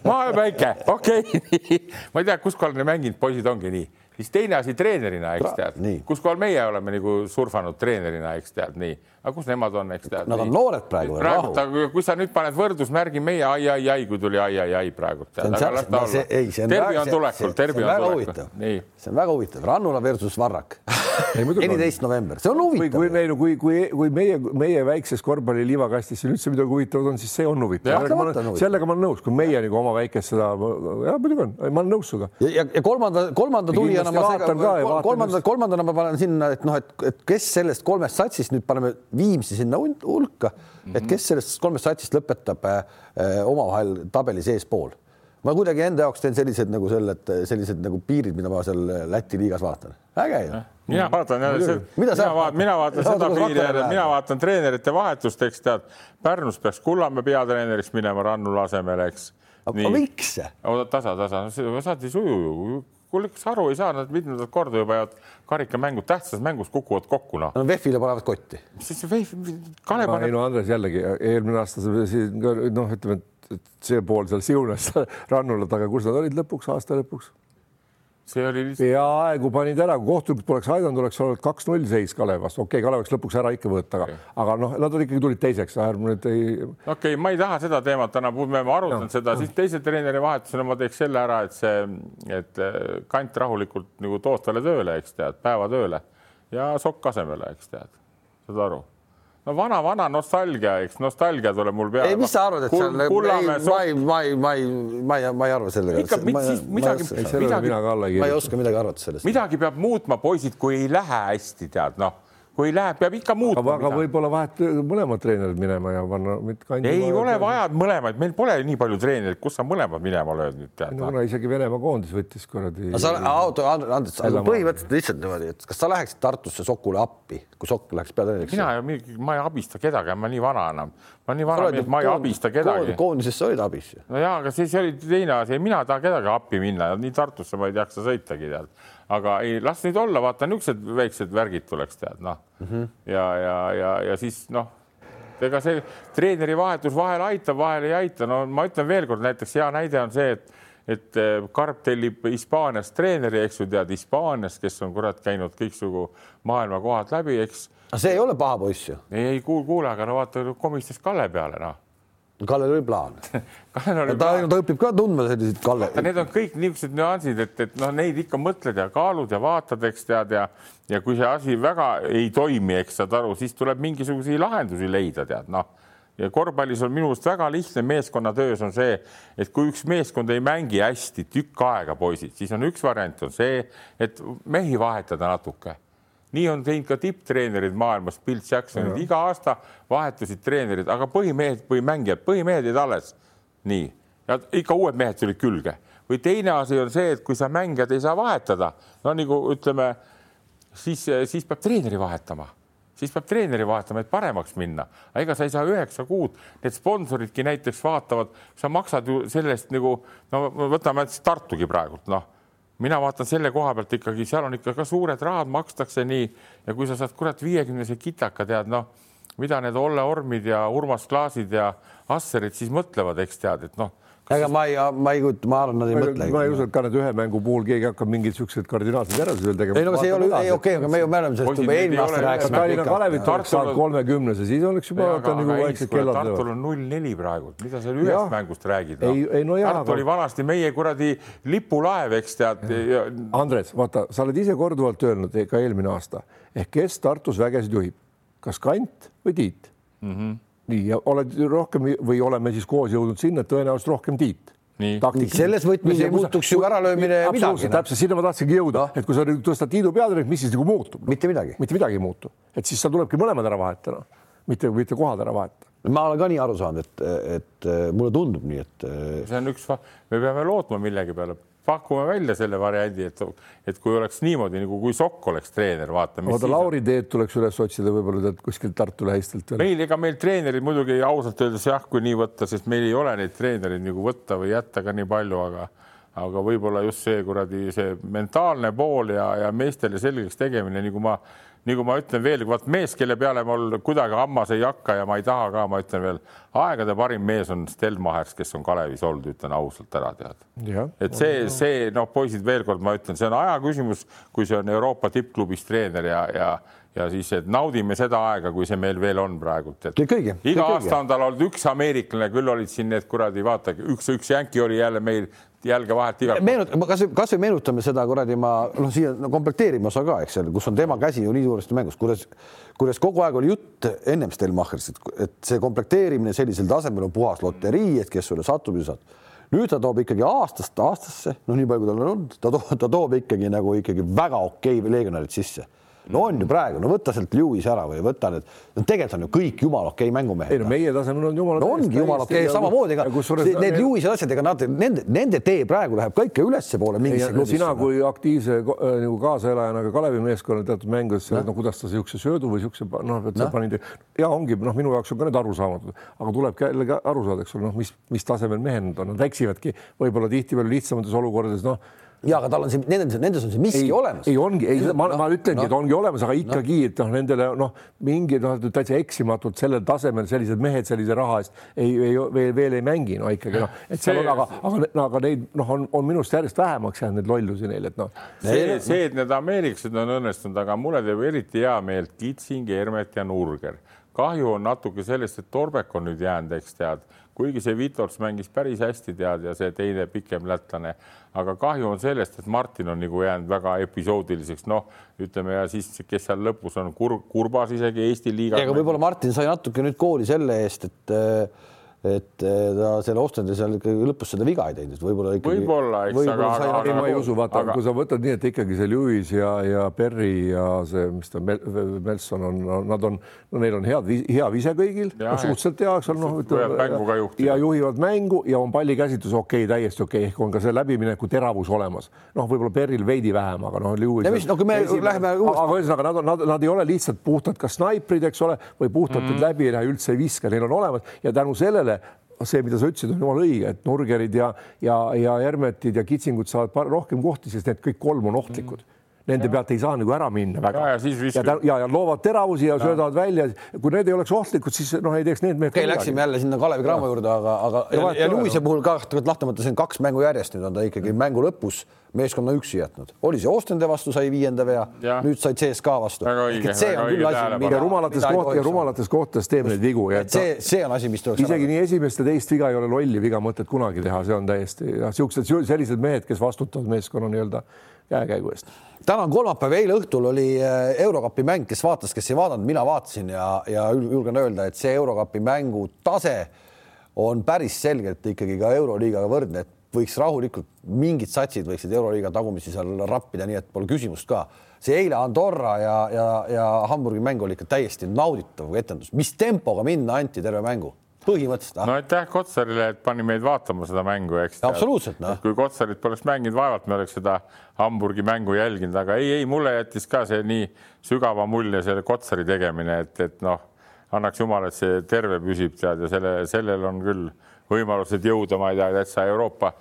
maa ja päike, okei okay., ma ei tea, kus kohal need mänginud poisid ongi nii, siis teine asi treenerina, eks tead nii., kus kohal meie oleme nagu surfanud treenerina, eks tead nii, aga kus nemad on, eks tead. Nad on noored praegu. praegu, kui sa nüüd paned võrdusmärgi meie ai, ai, ai, kui tuli ai, ai, ai praegu. Tervi on tulekul, Tervi on tulekul. see on väga huvitav, Rannula versus Varrak neliteist november, see on huvitav. kui meil, kui, kui, kui meie, meie väikses korvpalli liivakastis siin üldse midagi huvitavat on, siis see on huvitav. sellega ma olen nõus, kui meie nagu oma väikest seda, jah, muidugi on, ma olen nõus sinuga. ja, ja kolmanda, kolmanda tulijana ma segan, kolmanda, kolmandana ma panen sinna, et noh, et, et kes sellest kolmest satsist nüüd paneme Viimsi sinna hulka mm, -hmm. et mhm. kes sellest kolmest satsist lõpetab äh, omavahel tabelis eespool ma kuidagi enda jaoks teen sellised nagu sellised, sellised nagu piirid, mida ma seal Läti liigas vaatan. äge ju. mina vaatan jälle, mina vaatan, mina vaatan seda piiri jälle, mina vaatan treenerite vahetust, eks tead, Pärnus peaks Kullamäe peatreeneriks minema Rannula asemele, eks. aga miks? oota, tasa, tasa, saad ei suju ju kuule, kas aru ei saa, nad mitmendat korda juba jäävad karikamängud, tähtsas mängus kukuvad kokku, noh. no VEF-ile panevad kotti. see VEF, Kalev paneb. ei no Andres jällegi eelmine aasta noh, ütleme, et see pool seal siunas rannule, aga kus nad olid lõpuks, aasta lõpuks? See oli lihtsalt. peaaegu panid ära, kui kohtunikud poleks aidanud, oleks olnud kaks-null seis Kalev vastu, okei okay,, Kalev oleks lõpuks ära ikka võtta, aga okay., aga noh, nad ikkagi tulid teiseks, ärme nüüd ei. okei okay,, ma ei taha seda teemat täna, me oleme arutanud seda, siis teise treeneri vahetusena ma teeks selle ära, et see, et eh, kant rahulikult nagu tootele tööle, eks tead, päevatööle ja sokk asemele, eks tead, saad aru no vana, vana nostalgia, eks nostalgia tuleb mul peale. ei, mis sa arvad, et Kul, seal Kullamäe, ma ei, ma ei, ma ei, ma ei, ma ei arva sellega. ikka midagi, midagi, midagi, ma ei oska midagi arvata sellest. midagi peab muutma, poisid, kui ei lähe hästi, tead noh kui läheb, peab ikka muutma. aga võib-olla vahet mõlemad treenerid minema ja panna. ei ole vaja mõlemaid, meil pole nii palju treenereid, kus sa mõlemad minema lööd nüüd tead. no kuna isegi Venemaa koondis võttis kuradi. sa, auto, Andres, põhimõtteliselt lihtsalt niimoodi, et kas sa läheksid Tartusse Sokule appi, kui Sokk läheks peatreeneriks? mina, ma ei abista kedagi, ma nii vana enam. ma nii vana, et ma ei abista kedagi. koondises sa olid abis no ja, aga siis oli teine asi, mina ei taha kedagi appi minna, nii Tartusse ma ei jaksa sõitagi tead aga ei, las neid olla, vaata niisugused väiksed värgid tuleks tead noh mm -hmm. ja, ja, ja, ja siis noh, ega see treeneri vahetus vahel aitab, vahel ei aita, no ma ütlen veelkord, näiteks hea näide on see, et et eh, Karp tellib Hispaaniast treeneri, eks ju tead Hispaaniast, kes on kurat käinud kõiksugu maailmakohad läbi, eks. see ei ole paha poiss ju. ei, ei kuule, kuule, aga no vaata komistas Kalle peale noh Kallel oli plaan Kallel oli ta, plaan. ta õpib ka tundma selliseid Kalle. Need on kõik niisugused nüansid, et, et noh, neid ikka mõtled ja kaalud ja vaatad, eks tead ja ja kui see asi väga ei toimi, eks saad aru, siis tuleb mingisuguseid lahendusi leida, tead noh. ja korvpallis on minu arust väga lihtne meeskonnatöös on see, et kui üks meeskond ei mängi hästi tükk aega, poisid, siis on üks variant on see, et mehi vahetada natuke nii on teinud ka tipptreenerid maailmas, Bill Jacksonid, iga aasta vahetusid treenerid, aga põhimehed või mängijad, põhimehed jäid alles. nii, ja ikka uued mehed tulid külge. Või teine asi on see, et kui sa mängijad ei saa vahetada, no nagu ütleme, siis, siis peab treeneri vahetama. Siis peab treeneri vahetama, et paremaks minna. aga ega sa ei saa üheksa kuud, need sponsoridki näiteks vaatavad, sa maksad ju sellest nagu no võtame Tartugi praegult noh mina vaatan selle koha pealt ikkagi, seal on ikka ka suured rahad, makstakse nii. Ja kui sa saad kurat viiekümnese kitaka, tead noh, mida need Olle Ormid ja Urmas Klaasid ja Asserid siis mõtlevad, eks tead, et noh ega ma ei, ma ei kujuta, ma arvan, nad ei mõtle. ma ei usu, et ka nüüd ühe mängu puhul keegi hakkab mingeid siukseid kardinaalseid järeldusi veel tegema. ei no see ei ole, ei okei okay,, aga me ju, me oleme sellest juba eelmine aasta rääkisime. Tallinna Kalevit oleks saanud kolmekümnese, siis oleks juba nagu väiksed kellad. Tartul on null neli praegu, mida sa ühest mängust räägid no?? ei, ei no jaa. Tartu oli vanasti meie kuradi lipulaev, eks tead. Andres, vaata, sa oled ise korduvalt öelnud ka eelmine aasta ehk kes Tartus vägesid juhib, kas Kant või Tiit mm? -hmm nii ja oled rohkem või oleme siis koos jõudnud sinna, et tõenäoliselt rohkem Tiit. selles võtmes ei muutuks ju äralöömine midagi. täpselt, sinna ma tahtsingi jõuda no., et kui sa nüüd tõstad Tiidu peatreeneriks, mis siis nagu muutub no?? mitte midagi. mitte midagi ei muutu, et siis seal tulebki mõlemad ära vahetada, mitte, mitte kohad ära vahetada ma olen ka nii aru saanud, et, et mulle tundub nii, et. see on üks, me peame lootma millegi peale pakume välja selle variandi, et, et kui oleks niimoodi nagu, kui Sokk oleks treener, vaata. oota, Lauri Teet tuleks üles otsida võib-olla kuskilt Tartu lähistelt. meil, ega meil treenerid muidugi ausalt öeldes jah, kui nii võtta, sest meil ei ole neid treenereid nagu võtta või jätta ka nii palju, aga aga võib-olla just see kuradi see mentaalne pool ja, ja meestele selgeks tegemine, nagu ma nagu ma ütlen veel, vaat mees, kelle peale mul kuidagi hammas ei hakka ja ma ei taha ka, ma ütlen veel, aegade parim mees on Stelmachers, kes on Kalevis olnud, ütlen ausalt ära, tead. et see, see noh, poisid, veel kord ma ütlen, see on aja küsimus, kui see on Euroopa tippklubis treener ja, ja ja siis naudime seda aega, kui see meil veel on praegult, et kõik õige. iga aasta on tal olnud üks ameeriklane, küll olid siin need kuradi, vaata üks, üks jänki oli jälle meil jälge vahelt igalt meenut-, kasvõi, kasvõi meenutame seda kuradi ma noh, siia no, komplekteerima osa ka, eks ole, kus on tema käsi ju nii suuresti mängus, kuidas, kuidas kogu aeg oli jutt ennem Stelmachist, et, see komplekteerimine sellisel tasemel on puhas loterii, et kes sulle satub, ju saad. nüüd ta toob ikkagi aastast aastasse, noh, nii palju kui tal on olnud, ta toob, ta toob ikkagi nagu ikkagi väga okei okay legionärid sisse no on ju praegu, no võta sealt Lewis ära või võta need, no tegelikult on ju kõik jumala okei okay mängumehed. ei no meie tasemel on jumala. no ongi jumala okei okay,, samamoodi ka need Lewis'id asjad, ega nad, nende, nende tee praegu läheb ka ikka ülespoole mingisse klubisse. sina kui aktiivse äh, nagu kaasaelajana ka Kalevi meeskonnal teatud mängudes, no kuidas ta niisuguse söödu või niisuguse noh, et sa panid ja ongi noh, minu jaoks on ka need arusaamatud, aga tulebki jällegi aru saada, eks ole, noh, mis, mis tasemel mehed nad on, nad eksivadki võib-olla tihtipeale lihtsamates olukordades, noh ja aga tal on siin, nendes, nendes on see miski ei, olemas. ei ongi, ei, ma no,, ma ütlengi no,, et ongi olemas, aga ikkagi no., et noh, nendele noh, mingi noh, täitsa eksimatult sellel tasemel sellised mehed sellise raha eest ei, ei veel, veel ei mängi, no ikkagi noh, et seal on, aga, aga, aga neid noh, on, on minust järjest vähemaks jäänud neid lollusi neil, et noh. see, see, et need ameeriklased on õnnestunud, aga mulle teeb eriti hea meelt Kitsing, Hermet ja Nurger. Kahju on natuke sellest, et Torbek on nüüd jäänud, eks tead. Kuigi see Vitols mängis päris hästi, tead, ja see teine pikem lätlane, aga kahju on sellest, et Martin on nagu jäänud väga episoodiliseks, noh, ütleme ja siis, kes seal lõpus on kur, kurbas isegi Eesti liiga. aga võib-olla Martin sai natuke nüüd kooli selle eest, et äh, et eh, ta selle Ostende seal ikkagi lõpus seda viga ei teinud, võib-olla ikkagi. võib-olla, eks võib, aga, aga, aga ma ei usu, vaata aga..., kui sa võtad nii, et ikkagi see Lewis ja, ja Perry ja see, mis ta Mel, Melson on, nad on, no neil on head, hea vise kõigil, suhteliselt hea, eks ole, noh, ütleme ja juhivad mängu ja on pallikäsitlus okei okay,, täiesti okei okay., ehk on ka see läbimineku teravus olemas. noh, võib-olla Perril veidi vähem, aga noh, Lewis. no kui me esi... läheme uuesti. aga ühesõnaga nad on, nad, nad ei ole lihtsalt puhtalt kas snaiprid, eks ole, või puhtalt mm -hmm. läbi ei lähe, üldse ei viska, neil on olemas ja tänu sellele see, mida sa ütlesid, on jumala õige, et Nurgerid ja, ja, ja Hermetid ja Kitsingud saavad rohkem kohti, sest need kõik kolm on ohtlikud. Mm nende pealt ei saa nagu ära minna väga. ja, ja ja, ja, ja loovad teravusi ja, ja söödavad välja. kui need ei oleks ohtlikud, siis noh, ei teeks need mehed. okei läksime jälle sinna Kalevi Cramo juurde, aga, aga ja, ja, ja Luise puhul ka kahtlemata see on kaks mängu järjest, nüüd on ta ikkagi mängu lõpus meeskonna üksi jätnud. oli see Ostende vastu sai viienda vea, nüüd said CSKA vastu. see on küll asi, mida rumalates kohtades ja rumalates kohtades teeb neid vigu. see, see on asi, mis tuleks. isegi nii esimest ja teist viga ei ole lolli viga mõtet kunagi teha, see on täiesti ja siuksed sellised mehed, kes vastutavad meeskonna nii-öelda käekäigu eest. täna on kolmapäev, eile õhtul oli äh, Eurokapi mäng, kes vaatas, kes ei vaadanud, mina vaatasin ja, ja julgen öelda, et see Eurokapi mängu tase on päris selgelt ikkagi ka Euroliigaga võrdne, et võiks rahulikult mingid satsid võiksid Euroliiga tagumisi seal rappida, nii et pole küsimust ka. see eile Andorra ja, ja, ja Hamburgi mäng oli ikka täiesti nauditav etendus, mis tempoga minna anti terve mängu põhimõtteliselt. no aitäh Kotsarile, et pani meid vaatama seda mängu, eks. absoluutselt, noh. kui Kotsarit poleks mänginud, vaevalt me oleks seda Hamburgi mängu jälginud, aga ei, ei, mulle jättis ka see nii sügava mulje, selle Kotsari tegemine, et, et noh, annaks jumal, et see terve püsib tead ja selle, sellel on küll võimalused jõuda, ma ei tea, täitsa Euroopa,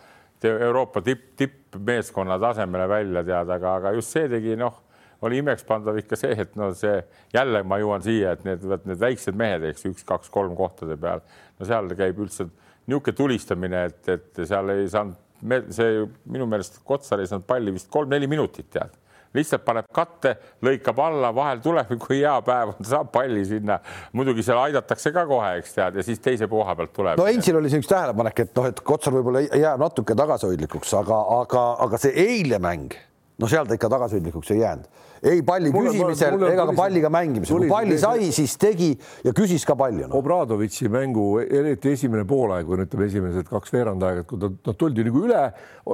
Euroopa tipp, tippmeeskonna tasemele välja tead, aga, aga just see tegi noh oli imekspandav ikka see, et no see jälle ma jõuan siia, et need, need väiksed mehed, eks üks, kaks, kolm kohtade peal, no seal käib üldse niisugune tulistamine, et, et seal ei saanud, see minu meelest Kotsar ei saanud palli vist kolm-neli minutit tead lihtsalt paneb katte, lõikab alla, vahel tuleb, kui hea päev on, saab palli sinna. muidugi seal aidatakse ka kohe, eks tead, ja siis teise koha pealt tuleb. no Einsil oli see üks tähelepanek, et noh, et Kotsar võib-olla jääb natuke tagasihoidlikuks, aga, aga, aga see eilne mäng, no seal ta ikka tagasihoidlikuks ei jäänud ei palli mulle, küsimisel mulle, ega ka palliga mängimisel, kui palli sai, siis tegi ja küsis ka palju no.. Obradovitši mängu, eriti esimene poolaeg või ütleme, esimesed kaks veerand aega, et kui ta, ta tuldi nagu üle,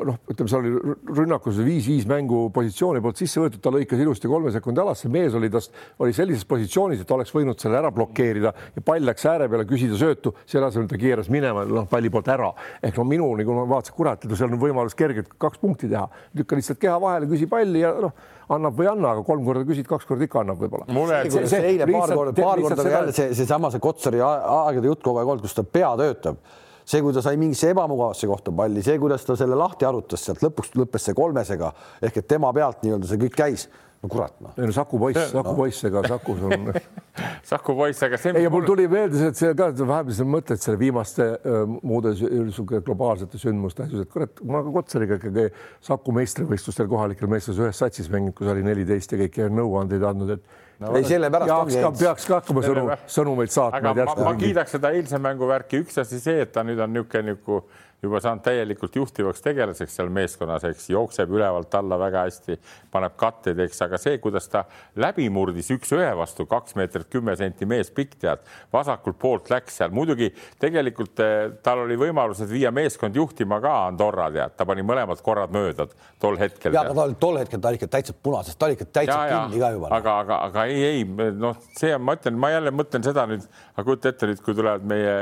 noh, ütleme, seal oli rünnakus viis-viis mängu positsiooni poolt sisse võetud, ta lõikas ilusti kolme sekundi alasse, mees oli tast, oli sellises positsioonis, et oleks võinud selle ära blokeerida ja pall läks ääre peale, küsida söötu, selle asemel ta keeras minema, noh, palli poolt ära. ehk no minu nagu ma vaatasin, kurat, seal on võimalus kergelt kaks punkti teha, lükka lihtsalt keha vahele, küsi palli ja noh annab või ei anna, aga kolm korda küsid, kaks korda ikka annab võib-olla. see, see eile paar korda, paar korda jälle see, seesama see Kotsari aegade jutt kogu aeg olnud, kus ta pea töötab see, kui ta sai mingisse ebamugavasse kohta palli, see, kuidas ta selle lahti arutas, sealt lõpuks lõppes see kolmesega ehk et tema pealt nii-öelda see kõik käis no kurat noh. ei no Saku poiss, Saku no. poiss, ega Sakus on Saku poiss, aga see. ei, mul tuli meelde, et see ka vahepeal sa mõtled selle viimaste äh, muude niisugune globaalsete sündmuste asjus, et kurat, ma ka Kotsariga ikkagi Saku meistrivõistlustel kohalikel meestes ühes satsis mänginud, kus oli neliteist ja kõiki nõuandeid andnud, et no,. ei, sellepärast ongi. peaks ka hakkama sõnu, sõnumeid saatma. aga ma, ma kiidaks seda eilse mängu värki, üks asi see, et ta nüüd on niisugune nagu juba saanud täielikult juhtivaks tegelaseks seal meeskonnas, eks jookseb ülevalt alla väga hästi, paneb katteid, eks, aga see, kuidas ta läbi murdis üks-ühe vastu kaks meetrit kümme senti mees pikk tead, vasakult poolt läks seal, muidugi tegelikult eh, tal oli võimalused viia meeskond juhtima ka Andorra tead, ta pani mõlemad korrad mööda tol hetkel. ja, aga ta oli tol hetkel ta oli ikka täitsa punases, ta oli ikka täitsa ja, kinni ka juba. aga, aga, aga ei, ei noh, see on, ma ütlen, ma jälle mõtlen seda nüüd, aga kujuta ette nüüd, kui tulevad meie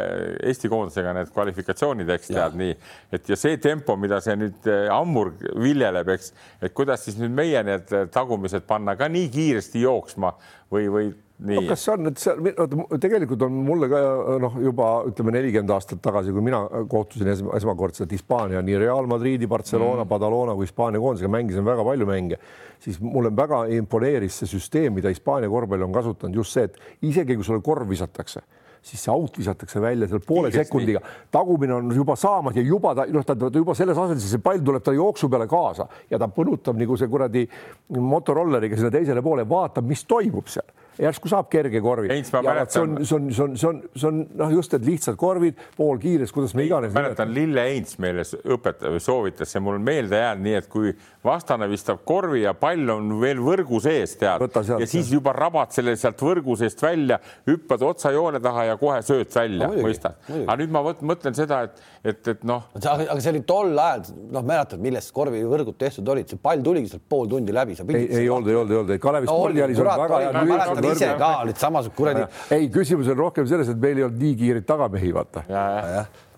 Eesti koondisega need kvalifikatsioonid, eks tead nii nii, et ja see tempo, mida see nüüd eh, Hamburg viljeleb, eks, et kuidas siis nüüd meie need eh, tagumised panna ka nii kiiresti jooksma või, või nii no,. kas see on, et seal tegelikult on mulle ka noh, juba ütleme nelikümmend aastat tagasi, kui mina kohtusin esma, esmakordselt Hispaania nii Real Madridi, Barcelona mm., Badalona kui Hispaania koondisega, mängisin väga palju mänge, siis mulle väga imponeeris see süsteem, mida Hispaania korvpall on kasutanud, just see, et isegi kui sulle korv visatakse siis see out visatakse välja seal poole Kiiresti. sekundiga, tagumine on juba saamas ja juba ta noh, ta juba selles asenduses see pall tuleb ta jooksu peale kaasa ja ta põrutab nagu see kuradi motorolleriga sinna teisele poole, vaatab, mis toimub seal järsku saab kerge korvi. see on, see on, see on, see on, see on noh, just need lihtsad korvid, poolkiires, kuidas me iganes. mäletan, Lille Heinz meile õpetas või soovitas, see mul meelde jäänud, nii et kui vastane vistab korvi ja pall on veel võrgu sees, tead, ja siis juba rabad selle sealt võrgu seest välja, hüppad otsajoone taha ja kohe sööd välja, mõistad. aga nüüd ma mõtlen seda, et, et, et noh. aga see oli tol ajal, noh, mäletad, millest korvivõrgud tehtud olid, see pall tuligi sealt pool tundi läbi. ei, ei olnud, ei olnud, ei olnud, Kalevi spordihallis on väga hea ise ka olid samasugused kuradi. ei, küsimus on rohkem selles, et meil ei olnud nii kiireid tagamehi, vaata.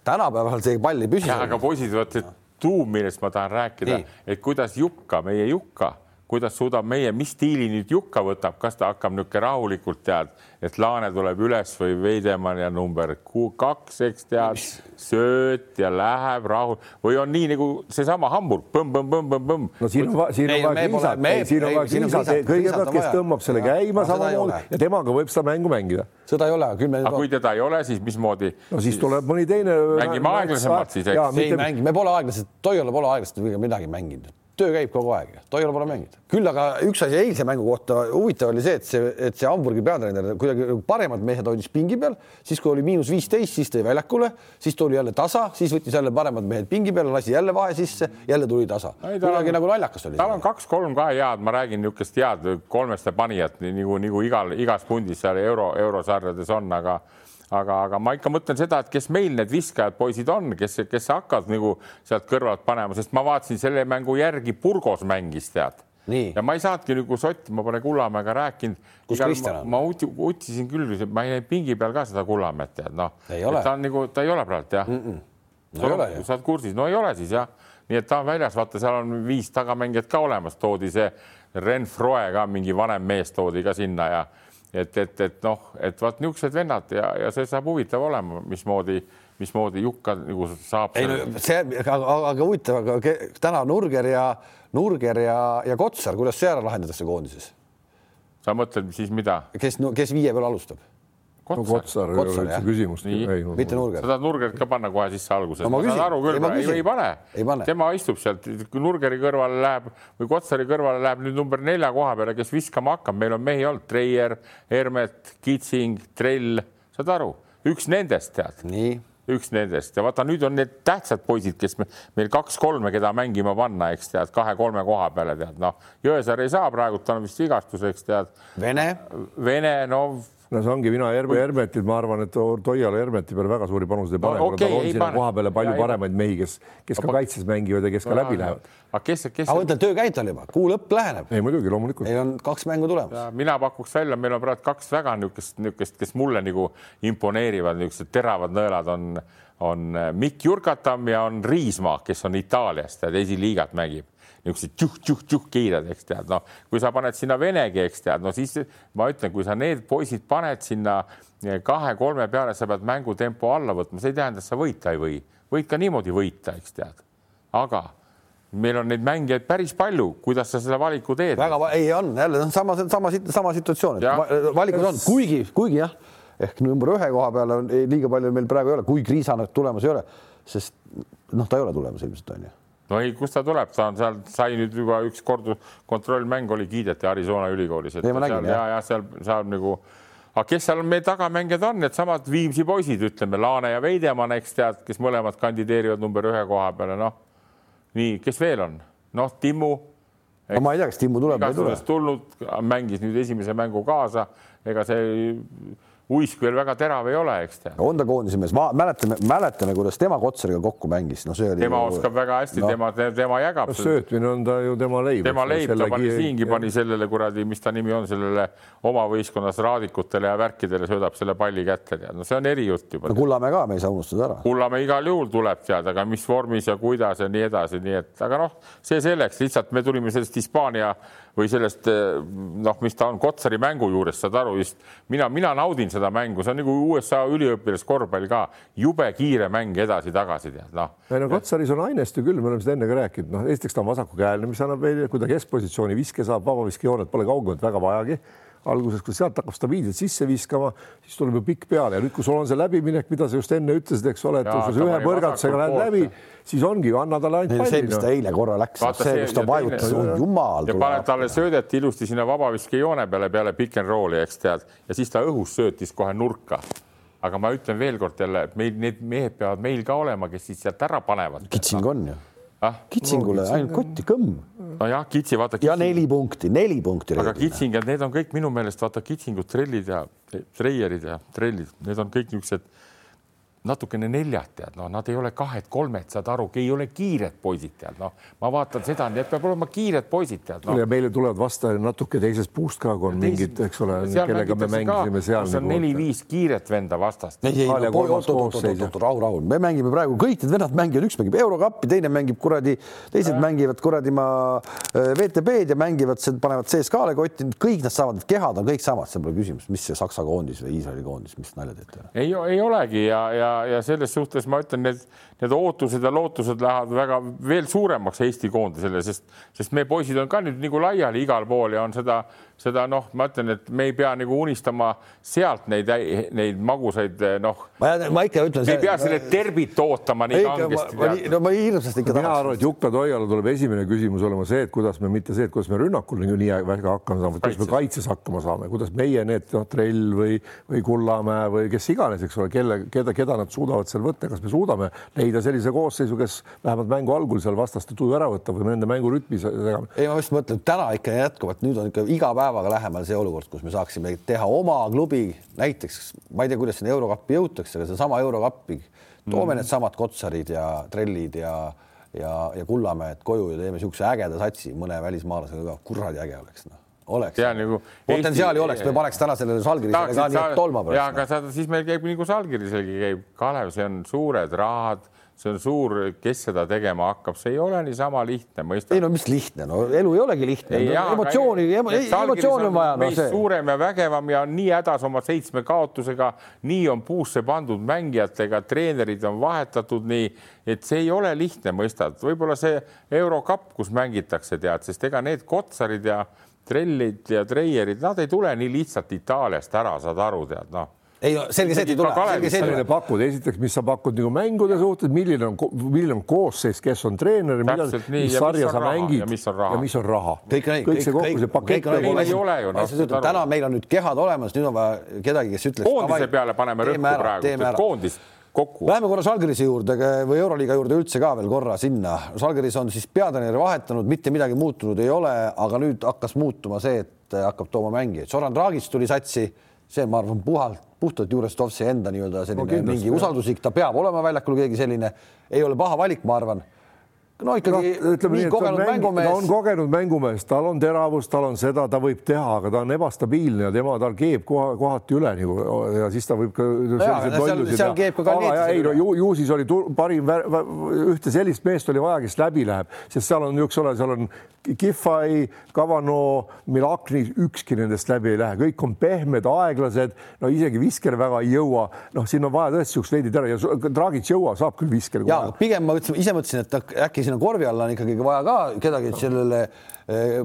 tänapäeval see pall ei püsi. aga poisid, vot see tuum, millest ma tahan rääkida, et kuidas Jukka, meie Jukka kuidas suudab meie, mis stiili nüüd Jukka võtab, kas ta hakkab niisugune rahulikult tead, et Laane tuleb üles või Veidemann ja number kaks, eks tead, sööt ja läheb rahu või on nii nagu seesama Hamburg põmm-põmm-põmm-põmm-põmm. no siin on, siin on vaja kiisat, siin on vaja kiisat, kõigepealt, kes tõmbab selle käima samamoodi ja temaga võib seda mängu mängida. seda ei ole, küll me. aga kui teda ei ole, siis mismoodi? no siis tuleb mõni teine. mängime aeglasemalt siis, eks. ei mängi, me pole aeglaselt, Toiala pole aeglaselt midagi mänginud töö käib kogu aeg, Toial pole mänginud. küll aga üks asi eilse mängu kohta huvitav oli see, et see, et see Hamburgi peatreener kuidagi paremad mehed hoidis pingi peal, siis kui oli miinus viisteist, siis tõi väljakule, siis tuli jälle tasa, siis võttis jälle paremad mehed pingi peale, lasi jälle vahe sisse, jälle tuli tasa. kuidagi nagu naljakas oli. tal on kaks-kolm ka head, ma räägin niisugust head kolmeste panijat nagu, nagu igal, igas pundis seal euro, eurosarjades on, aga aga, aga ma ikka mõtlen seda, et kes meil need viskajad poisid on, kes, kes hakkavad nagu sealt kõrvalt panema, sest ma vaatasin selle mängu järgi, Burgos mängis tead. ja ma ei saanudki nagu sotti, ma pole Kullamäega rääkinud. kus Kristjan on? ma uti, utisin küll, ma ei näinud pingi peal ka seda Kullamäed tead, noh. ta on nagu, ta ei ole praegu jah mm. -mm. No, ei ole sa oled kursis, no ei ole siis jah, nii et ta on väljas, vaata, seal on viis tagamängijat ka olemas, toodi see Ren Froe ka mingi vanem mees toodi ka sinna ja et, et, et noh, et vaat niisugused vennad ja, ja see saab huvitav olema, mismoodi, mismoodi Jukka nagu saab. ei no see, aga, aga huvitav, aga täna Nurger ja Nurger ja, ja Kotsar, kuidas see ära lahendatakse koondises? sa mõtled siis mida? kes, kes viie peal alustab? No Kotsar ei ole üldse küsimust. mitte Nurger. sa tahad Nurgerit ka panna kohe sisse alguses. No,? ma saan aru küll, ei, ei, ei pane, tema istub sealt, kui Nurgeri kõrvale läheb või Kotsari kõrvale läheb nüüd number nelja koha peale, kes viskama hakkab, meil on mehi olnud, Treier, Hermet, Kitsing, Trell, saad aru, üks nendest tead. nii. Üks nendest. Ja vaata, nüüd on need tähtsad poisid, kes me, meil kaks-kolme, keda mängima panna, eks tead, kahe-kolme koha peale tead, noh, Jõesaar ei saa praegu, tal on vist vigastus, eks tead. Vene. Vene, no no see ongi mina Herme Hermetit, ma arvan, et Toiala Hermeti peale väga suuri panuseid ei pane no,, okay, tal on sinna koha peale palju ja, paremaid mehi, kes, kes ka kaitses mängivad ja kes ka läbi lähevad. aga kes, kes? aga mõtle, töö käib tal juba, kuu lõpp läheneb. ei muidugi, loomulikult. meil on kaks mängu tulemas. mina pakuks välja, meil on praegu kaks väga niisugust, niisugust, kes mulle nagu imponeerivad, niisugused teravad nõelad on, on Mikk Jurkatam ja on Riismaa, kes on Itaaliast ja esiliigat mängib niisugused tšuh-tšuh-tšuh kiired, eks tead, noh, kui sa paned sinna venegi, eks tead, no siis ma ütlen, kui sa need poisid paned sinna eh, kahe-kolme peale, sa pead mängutempo alla võtma, see ei tähenda, et sa võita ei või, võid ka niimoodi võita, eks tead, aga meil on neid mängijaid päris palju, kuidas sa seda valiku teed? väga, ei on jälle sama, sama, sama situatsioon, et valikud on, kuigi, kuigi jah, ehk number ühe koha peale on liiga palju meil praegu ei ole, kui Kriisanat tulemas ei ole, sest noh, ta ei ole tulemas ilmselt on ju no ei, kust ta tuleb, ta on seal, sai nüüd juba üks kord kontrollmäng oli, kiideti Arizona ülikoolis, et Ei, nägin, seal, ja, ja seal saab nagu, aga kes seal meie tagamängijad on, needsamad Viimsi poisid, ütleme Laane ja Veidemann, eks tead, kes mõlemad kandideerivad number ühe koha peale, noh. nii, kes veel on? noh, Timmu. ma ei tea, kas Timmu tuleb või ei tule. tulnud, mängis nüüd esimese mängu kaasa, ega see uisk veel väga terav ei ole, eks tea. on ta koondise mees, mäletame, mäletame, kuidas tema Kotsariga kokku mängis, no see oli. tema ju... oskab väga hästi no., tema, tema jagab. söötmine on ta ju tema leib. tema leib, ta pani siingi, pani sellele kuradi, mis ta nimi on, sellele oma võistkonnas raadikutele ja värkidele söödab selle palli kätte, tead, no see on erijutt juba. no Kullamäe ka, me ei saa unustada ära. Kullamäe igal juhul tuleb tead, aga mis vormis ja kuidas ja nii edasi, nii et, aga noh, see selleks, lihtsalt me tulime sellest Hispaania või sellest noh, mis ta on Kotsari mängu juures, saad aru, just mina, mina naudin seda mängu, see on nagu USA üliõpilaskorvpall ka, jube kiire mäng edasi-tagasi tead, noh. ei no Kotsaris on ainest ju küll, me oleme seda enne ka rääkinud, noh, esiteks ta on vasakukäeline, mis annab meile, kui ta keskpositsiooni viske saab, vabaviskejoonet pole kaugemalt väga vajagi alguses, kui sealt hakkab stabiilselt sisse viskama, siis tuleb ju pikk peale ja nüüd, kui sul on see läbiminek, mida sa just enne ütlesid, eks ole, et kui sa ühe põrgatusega lähed läbi, siis ongi ju anna talle ainult palli. see, mis ta eile korra läks, see, kus ta vajutas, jumal. ja paned talle söödeti ilusti sinna vabaviskejoone peale, peale pick and roll'i, eks tead, ja siis ta õhus söötis kohe nurka aga ma ütlen veelkord jälle, et meil need mehed peavad meil ka olema, kes siis sealt ära panevad. Kitsing on ju ah? Kitsingule no, ainult kotti kõmm. nojah, Kitsi vaata. ja neli punkti, neli punkti. aga Kitsing ja need on kõik minu meelest vaata Kitsingud, trellid ja treierid ja trellid, need on kõik niisugused natukene neljad, tead, noh, nad ei ole kahed-kolmed, saad aru, ei ole kiired poisid, tead, noh, ma vaatan seda, need peavad olema kiired poisid, tead no.. ja meile tulevad vastu natuke teisest puust ka, kui on mingid, eks ole, kellega me mängisime seal. seal on nagu neli-viis kiiret venda vastast. ei, ei, rahu, rahu, me mängime praegu, kõik need vennad mängivad, üks mängib eurokappi, teine mängib kuradi, teised äh. mängivad kuradi ma VTB-d ja mängivad, panevad CSKA-le kotti, kõik nad saavad, kehad on kõik samad, seal pole küsimust, mis see Saksa koondis või Iisraeli koondis, mis nalja teete? ei, ei olegi ja, ja ja, ja selles suhtes ma ütlen, need, need ootused ja lootused lähevad väga veel suuremaks Eesti koondisele, sest, sest meie poisid on ka nüüd nagu laiali igal pool ja on seda seda noh, ma ütlen, et me ei pea nagu unistama sealt neid, neid magusaid noh. ma, ma ikka ütlen. me ei pea selle terbit ootama nii kangesti. no ma hirmsasti ikka tahaks. mina arvan, et Jukka Toiala tuleb esimene küsimus olema see, et kuidas me mitte see, et kuidas me rünnakul nagu nii väga hakkama saame, kuidas me kaitses hakkama saame, kuidas meie need noh, Trell või, või Kullamäe või kes iganes, eks ole, kelle, keda, keda nad suudavad seal võtta, kas me suudame leida sellise koosseisu, kes vähemalt mängu algul seal vastaste tuju ära võtab või nende mängurütmi segame. ei, ma just mõtlen, täna ikka jätkuvalt, nüüd on ikka iga päev päevaga lähemal see olukord, kus me saaksime teha oma klubi, näiteks ma ei tea, kuidas sinna eurokappi jõutakse, aga sedasama eurokappi, toome mm. needsamad Kotsarid ja Trellid ja ja, ja Kullamäed koju ja teeme niisuguse ägeda satsi mõne välismaalasega ka, kuradi äge oleks noh oleks. Nagu potentsiaali Eesti... oleks, me paneks täna sellele Salgirisele ka nii, et tolma pärast. ja aga sa, siis meil käib nagu Salgiriselgi käib, Kalev, see on suured rahad see on suur, kes seda tegema hakkab, see ei ole niisama lihtne mõista. ei no mis lihtne, no elu ei olegi lihtne emotsiooni, emotsiooni on vaja. meist no, suurem ja vägevam ja on nii hädas oma seitsme kaotusega, nii on puusse pandud mängijatega, treenerid on vahetatud nii, et see ei ole lihtne, mõistad, võib-olla see eurokapp, kus mängitakse, tead, sest ega need Kotsarid ja trellid ja treierid, nad ei tule nii lihtsalt Itaaliast ära, saad aru, tead, noh ei no selge see, et ei tule. milline pakud, esiteks, mis sa pakud nagu mängude suhtes, milline on, milline on koosseis, kes on treener, mis sarja sa mängid ja mis on raha, mis on raha. kõik, kõik, kõik see kokku, see pakett peab olema. ei ole ju noh. täna meil on nüüd kehad olemas, nüüd on vaja kedagi, kes ütleks. koondise peale paneme rõhku praegu, koondis kokku. Läheme korra Žalgirise juurde või Euroliiga juurde üldse ka veel korra sinna. Žalgiris on siis peatreeneri vahetanud, mitte midagi muutunud ei ole, aga nüüd hakkas muutuma see, et hakkab tooma mängijaid. Zoran Dragic tuli satsi, see, ma arvan, puhalt puhtalt Jurestovsi enda nii-öelda selline no, mingi usalduslik, ta peab olema väljakul keegi selline, ei ole paha valik, ma arvan no ikkagi no, ütleme nii, nii kogenud mäng, mängumees. ta on kogenud mängumees, tal on teravust, tal on seda, ta võib teha, aga ta on ebastabiilne ja tema, tal keeb koha, kohati üle nagu ja siis ta võib ka sellised lollused. seal keeb ka Kalnietsi. ei no ju, ju siis oli parim, ühte sellist meest oli vaja, kes läbi läheb, sest seal on eks ole, seal on Kihvai, Kavano, Milakni, ükski nendest läbi ei lähe, kõik on pehmed, aeglased, no isegi visker väga ei jõua. noh, siin on vaja tõesti siukest veidi tera ja Dragic jõua, saab küll visker. ja pigem ma ütlesin, ise mõtlesin, et äkki sinna korvi alla on ikkagi vaja ka kedagi sellele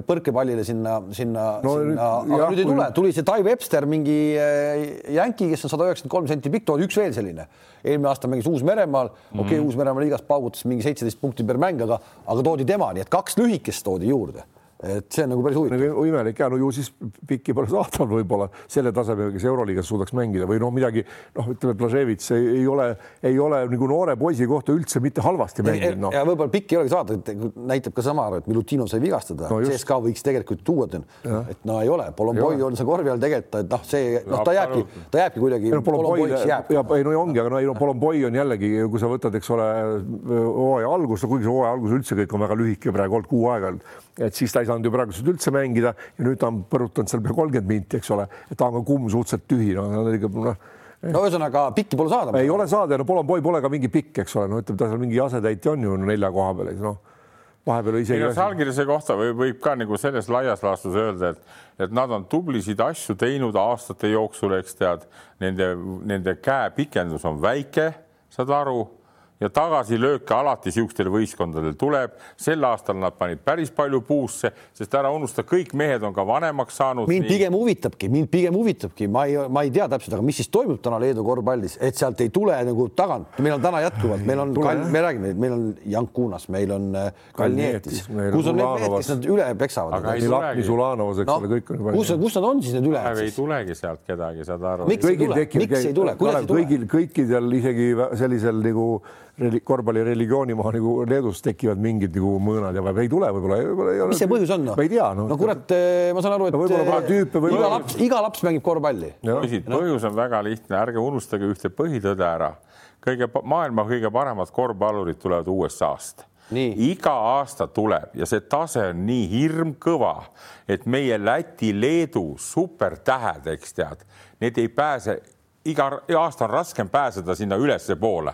põrkepallile sinna, sinna no,, sinna, aga jah, nüüd ei tule, tuli see Tai Webster, mingi eh, jänki, kes on sada üheksakümmend kolm senti pikk, toodi üks veel selline. eelmine aasta mängis Uus-Meremaal mm, -hmm. okei okay,, Uus-Meremaa liigas paugutas mingi seitseteist punkti per mäng, aga, aga toodi tema, nii et kaks lühikest toodi juurde et see on nagu päris huvitav. Nagu. imelik ja no ju siis pikki pole saadaval võib-olla selle tasemega, kes Euroliigas suudaks mängida või noh, midagi noh, ütleme, Blaževitš ei, ei ole, ei ole nagu noore poisi kohta üldse mitte halvasti mänginud no.. ja võib-olla pikki ei olegi saada, et näitab ka sama, et Milutinov sai vigastada. No, CSKA võiks tegelikult tuua, et no ei ole, Polomboi on see korvi all tegelikult, et noh, see noh, ta jääbki, ta jääbki kuidagi ei no ongi, aga no ei no Polomboi on jällegi, kui sa võtad, eks ole, hooaja algust, kuigi see hooaja algus üldse kõik on väga lühike praegu olnud kuu aega et siis ta ei saanud ju praegused üldse mängida ja nüüd ta on põrutanud seal pea kolmkümmend minti, eks ole, et ta on ka kumm suhteliselt tühi, no noh no ühesõnaga pikki pole saada. ei ole saada ja no Polonboi pole ka mingi pikk, eks ole, no ütleme, ta seal mingi asetäitja on ju nelja koha peal, noh vahepeal isegi. No, Salgirise kohta võib, võib ka nagu selles laias laastus öelda, et, et nad on tublisid asju teinud aastate jooksul, eks tead, nende, nende käepikendus on väike, saad aru ja tagasilööke alati niisugustel võistkondadel tuleb. sel aastal nad panid päris palju puusse, sest ära unusta, kõik mehed on ka vanemaks saanud. mind nii... pigem huvitabki, mind pigem huvitabki, ma ei, ma ei tea täpselt, aga mis siis toimub täna Leedu korvpallis, et sealt ei tule nagu tagant, meil on täna jätkuvalt, meil on, me räägime, meil on Jankunas, meil on äh, Kalnietis, kus on need mehed, kes nad üle peksavad. Zulanovas, eks ole, kõik on. kus, kus nad on siis need üle? ei tulegi sealt kedagi, saad aru. miks ei tule, miks ei tule, kuidas ei tule? kõigil, kõikidel isegi sellisel nagu korvpallireligiooni maha nagu Leedus tekivad mingid nagu mõõnad ja võib, ei tule võib-olla võib ei ole. mis see põhjus on? ma ei tea no.. no kurat, eh, ma saan aru, et no võib-olla eh, tüüpe või iga laps, iga laps mängib korvpalli. põhjus on väga lihtne, ärge unustage ühte põhitõde ära. kõige maailma kõige paremad korvpallurid tulevad USA-st Nii. iga aasta tuleb ja see tase on nii hirmkõva, et meie Läti, Leedu supertähed, eks tead, need ei pääse, iga aasta on raskem pääseda sinna ülespoole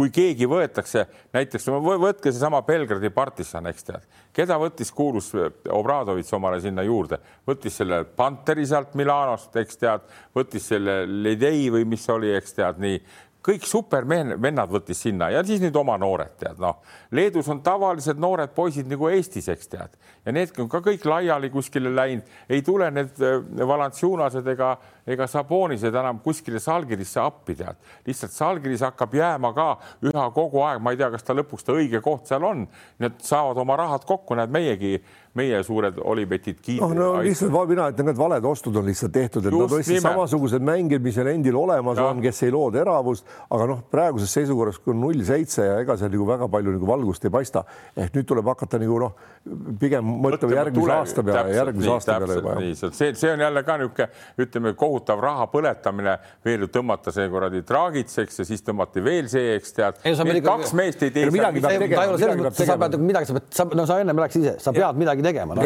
kui keegi võetakse, näiteks võtke seesama Belgradi partisan, eks tead, keda võttis kuulus eh, Obradovitš omale sinna juurde, võttis selle Panteri sealt Milanost, eks tead, võttis selle Ledei või mis oli, eks tead, nii. Kõik supervennad võttis sinna. Ja siis nüüd oma noored tead, noh, Leedus on tavalised noored poisid nagu Eestis, eks tead, ja need on ka kõik laiali kuskile läinud, ei tule need eh, Valanciunased ega ega Sabonised enam kuskile Salgirisse appi tead, lihtsalt Salgiris hakkab jääma ka üha kogu aeg, ma ei tea, kas ta lõpuks ta õige koht seal on, nad saavad oma rahad kokku, näed meiegi, meie suured olibetid kiid-. noh, no lihtsalt mina ütlen, need valed ostud on lihtsalt tehtud, et Just nad ostsid samasugused mängijad, mis neil endil olemas ja. on, kes ei loo teravust, aga noh, praeguses seisukorras, kui on null seitse ja ega seal nagu väga palju nagu valgust ei paista, ehk nüüd tuleb hakata nagu noh, pigem mõtlema järgmise aasta peale, järgmise aasta peale juba. see, see on jälle ka niisugune, ütleme, kohutav kohutav raha põletamine, veel ju tõmmata see kuradi traagitseks ja siis tõmmati veel see, eks tead. kaks meest ei tee. midagi peab tegema. sa pead midagi, sa pead, sa, no sa ennem rääkisid ise, sa pead midagi tegema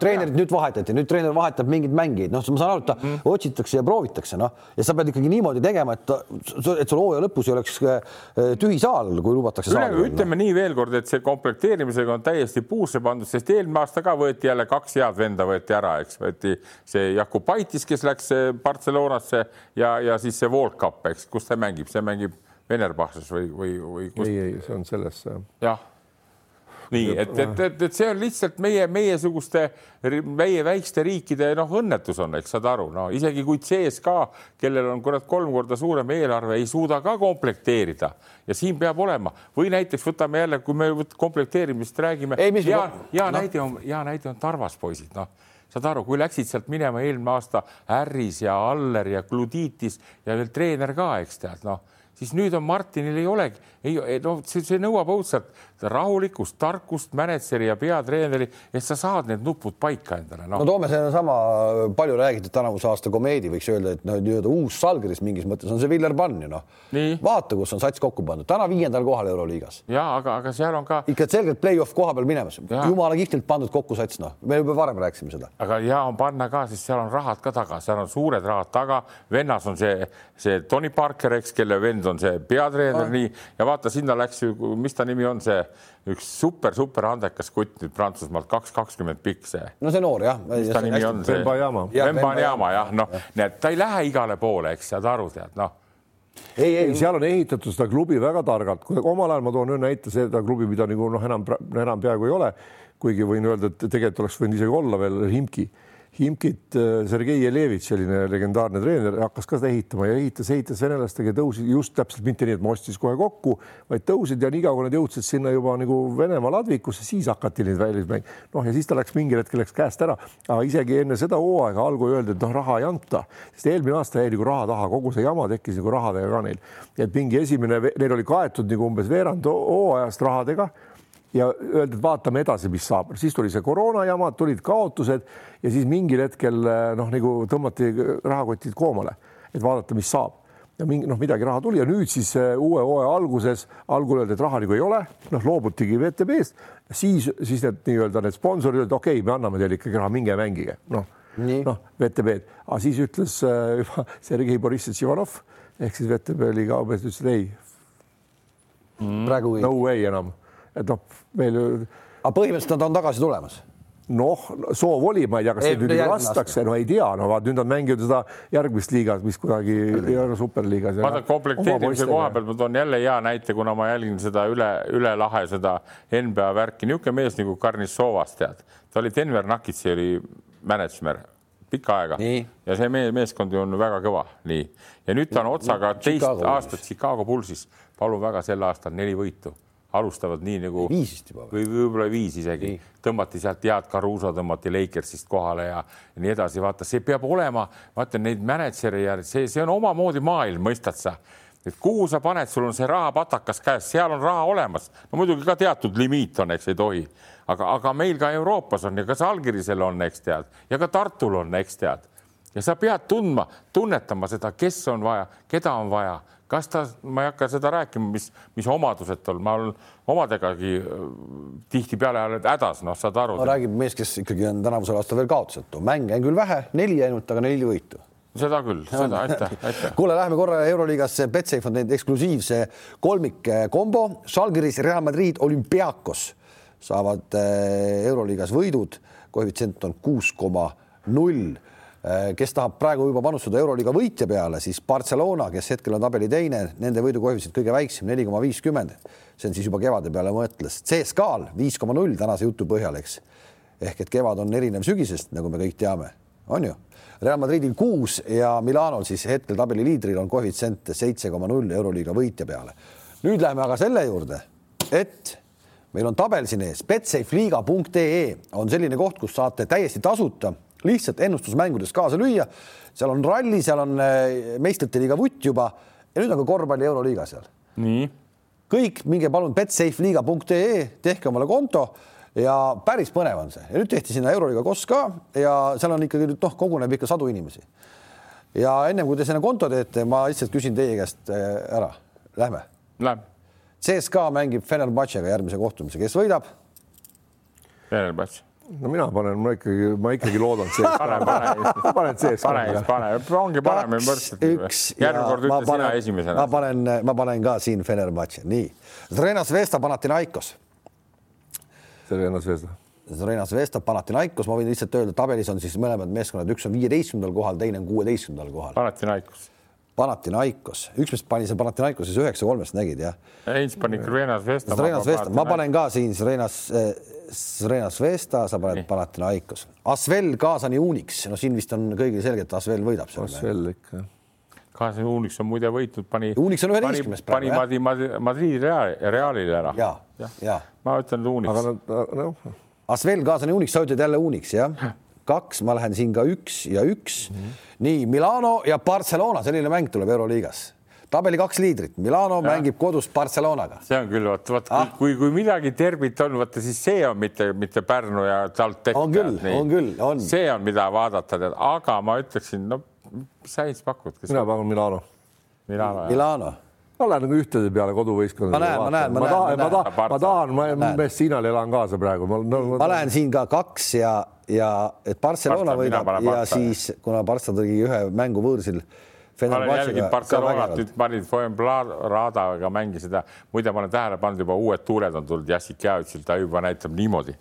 treenerid nüüd vahetati, nüüd treener vahetab mingeid mängijaid, noh, ma saan aru, et mm. otsitakse ja proovitakse, noh, ja sa pead ikkagi niimoodi tegema, et, et sul hooaja lõpus ei oleks äh, tühi saal, kui lubatakse. ütleme no. nii veel kord, et see komplekteerimisega on täiesti puusse pandud, sest eelmine aasta ka võeti jälle kaks head venda võeti ära, eks võeti see Jakubaitis, kes läks Barcelonasse ja, ja siis see World Cup, eks, kus ta mängib, see mängib Venerbahces või, või, või kus...? ei, ei, see on selles. jah nii et, et, et, et see on lihtsalt meie, meiesuguste, meie väikeste riikide noh, õnnetus on, eks saad aru, no isegi kui CSKA, kellel on kurat kolm korda suurem eelarve, ei suuda ka komplekteerida ja siin peab olema või näiteks võtame jälle, kui me komplekteerimisest räägime. hea, hea no. näide on, hea näide on Tarvas poisid, noh saad aru, kui läksid sealt minema eelmine aasta Harris ja Aller ja Gluditis ja veel treener ka, eks tead, noh, siis nüüd on Martinil ei olegi, ei, noh, see, see nõuab õudselt rahulikkust, tarkust, mänedžeri ja peatreeneri, et sa saad need nupud paika endale no.. no toome sedasama palju räägitud tänavuse aasta komeedi, võiks öelda, et noh, nii-öelda uus Salgris mingis mõttes on see Villerbann ju noh. vaata, kus on sats kokku pandud, täna viiendal kohal Euroliigas. ja aga, aga seal on ka ikka selgelt play-off koha peal minemas, jumala kihvtilt pandud kokku sats, noh, me juba varem rääkisime seda. aga hea on panna ka, sest seal on rahad ka taga, seal on suured rahad taga, vennas on see, see Tony Parker, eks, kelle vend on see peatreener nii. Ja vaata sinna läks ju, mis ta nimi on, see üks super, super andekas kutt nüüd Prantsusmaalt, kaks kakskümmend pikk see. no see noor jah. mis ta nimi on? Vembanyama. Vembanyama jah, noh, et ta ei lähe igale poole, eks saad aru, tead noh ei, ei, seal on ehitatud seda klubi väga targalt, omal ajal ma toon ühe näite, seda klubi, mida nagu noh, enam, enam peaaegu ei ole, kuigi võin öelda, et tegelikult oleks võinud isegi olla veel Himki Himkit äh, Sergei Jelevitš, selline legendaarne treener, hakkas ka seda ehitama ja ehitas, ehitas venelastega, tõusid just täpselt mitte nii, et ma ostis kohe kokku, vaid tõusid ja niikaua, nad jõudsid sinna juba nagu Venemaa ladvikusse, siis hakati neid välismäng. noh, ja siis ta läks mingil hetkel läks käest ära, aga isegi enne seda hooaega algul öeldi, et noh, raha ei anta, sest eelmine aasta jäi nagu raha taha, kogu see jama tekkis nagu rahadega ka neil. et mingi esimene, neil oli kaetud nagu umbes veerand hooajast rahadega ja öeldi, et vaatame edasi, mis saab, siis tuli see koroona jama, tulid kaotused ja siis mingil hetkel noh, nagu tõmmati rahakotid koomale, et vaadata, mis saab. Ja mingi noh, midagi raha tuli ja nüüd siis äh, uue hooaja alguses algul öeldi, et raha nagu ei ole, noh, loobutigi VTB-st, siis, siis need nii-öelda need sponsorid ütlesid, okei okay,, me anname teile ikkagi raha, minge mängige, noh, noh, VTB-d, aga siis ütles äh, juba Sergei Borissovitš Ivanov ehk siis VTB liiga ütles, ei. Mm.. no way enam et noh, meil. aga põhimõtteliselt nad on tagasi tulemas. noh, soov oli, ma ei tea, kas neid nüüd lastakse, no ei tea, no vaat nüüd nad mängivad seda järgmist liigat, mis kuidagi ei ole superliigas. vaata komplekteerimise koha pealt ma toon jälle hea näite, kuna ma jälgin seda üle, üle lahe seda NBA värki, niisugune mees nagu Karnissovas tead, ta oli Denver Nuggetsi oli mänedžer pikka aega. Nii. ja see mees, meeskond on väga kõva, nii. Ja nüüd ta on otsaga teist aastat Chicago Bullsis, palun väga, sel aastal neli võitu alustavad nii nagu viis vist juba või võib-olla viis isegi, tõmmati sealt head Caruso tõmmati Lakersist kohale ja, nii edasi. vaata, see peab olema, ma ütlen neid mänedžeri ja see, see on omamoodi maailm, mõistad sa? et kuhu sa paned, sul on see rahapatakas käes, seal on raha olemas, no muidugi ka teatud limiit on, eks ei tohi, aga, aga meil ka Euroopas on ja ka Žalgirisel on, eks tead, ja ka Tartul on, eks tead. Ja sa pead tundma, tunnetama seda, kes on vaja, keda on vaja. Kas ta, ma ei hakka seda rääkima, mis, mis omadused tal, ma olen omadegagi äh, tihtipeale oled hädas, noh, saad aru. No,. räägib mees, kes ikkagi on tänavusel aastal veel kaotusetu, mänge on küll vähe, neli ainult, aga neli võitu. Seda küll, seda aitäh, aitäh. kuule, läheme korra Euroliigasse, Betsafe on teinud eksklusiivse kolmikkombo, Žalgiris, Real Madrid, Olümpiakos saavad äh, Euroliigas võidud, koefitsient on kuus koma null. Äh, kes tahab praegu juba panustada Euroliiga võitja peale, siis Barcelona, kes hetkel on tabeli teine, nende võidukoefitsient kõige väiksem, neli koma viiskümmend. see on siis juba kevade peale mõtles. CSKA-l viis koma null tänase jutu põhjal, eks. ehk et kevad on erinev sügisest, nagu me kõik teame, on ju. Real Madridil kuus ja Milanol siis hetkel tabeli liidril on koefitsient seitse koma null Euroliiga võitja peale. nüüd läheme aga selle juurde, et meil on tabel siin ees, betsafeliiga.ee on selline koht, kus saate täiesti tasuta lihtsalt ennustusmängudes kaasa lüüa. seal on ralli, seal on äh, meistrite liiga vutt juba ja nüüd on ka korvpalli euroliiga seal. nii. kõik, minge palun betsafeliiga.ee, tehke omale konto ja päris põnev on see ja nüüd tehti sinna euroliiga koss ka ja seal on ikkagi noh, koguneb ikka sadu inimesi. ja ennem kui te sinna konto teete, ma lihtsalt küsin teie käest äh, ära, lähme. Läheb. CSKA mängib Fenerbahcega järgmise kohtumise, kes võidab? Fenerbahce no mina panen, ma ikkagi, ma ikkagi loodan sees. pane, pane, panen sees. pane, pane, ongi parem. üks. järgmine kord ütle sina esimesena. ma panen, ma panen ka siin Fenerbahce, nii. Zrena Zvesta, Panathinaikos. Zrena Zvesta. Zrena Zvesta, Panathinaikos, ma võin lihtsalt öelda, tabelis on siis mõlemad meeskonnad, üks on viieteistkümnendal kohal, teine on kuueteistkümnendal kohal. Panathinaikos. Panathinaikos, üks mees pani seal Panathinaikosis üheksa kolmest, nägid jah? Heinz pani Zrena Zvesta. Zrena Zvesta, ma panen ka siin Zrenas äh, Srena Svesta, sa paned Panathinaikos. Asvel, Kaasani Unix, no siin vist on kõigil selge, et Asvel võidab. Asvel ikka. Kaasani Unix on muide võitnud, pani. Unix on üheteistkümnes praegu. pani Madrid, Madridi Real, Realile ära. ja, ja, ja., ma ütlen Unix. aga nad, noh. Asvel, Kaasani Unix, sa ütled jälle Unix, jah? kaks, ma lähen siin ka üks ja üks mm. -hmm. nii Milano ja Barcelona, selline mäng tuleb Euroliigas tabeli kaks liidrit, Milano ja. mängib kodus Barcelonaga. see on küll, vot, vot ah. kui, kui midagi derbit on, vaata siis see on mitte, mitte Pärnu ja TalTech. on küll, on küll, on. see on, mida vaadata, aga ma ütleksin, no mis sa Heinz pakud? mina pakun Milano. Milano, Milano ma lähen nagu ühtede peale koduvõistkondade. ma näen, ma näen, ma näen, ma tahan, ma tahan, ma Messinal elan kaasa praegu. ma, no, ma, ma lähen siin ka kaks ja, ja et Barcelona Barca, võidab ja Barca, siis kuna Barca tegi ühe mängu võõrsil ma olen jälginud Barcelonat, nüüd panid Fuenbladaga mängisid muide, ma olen tähele pannud, juba uued tuuled on tulnud, Jassik Javitsil, ta juba näitab niimoodi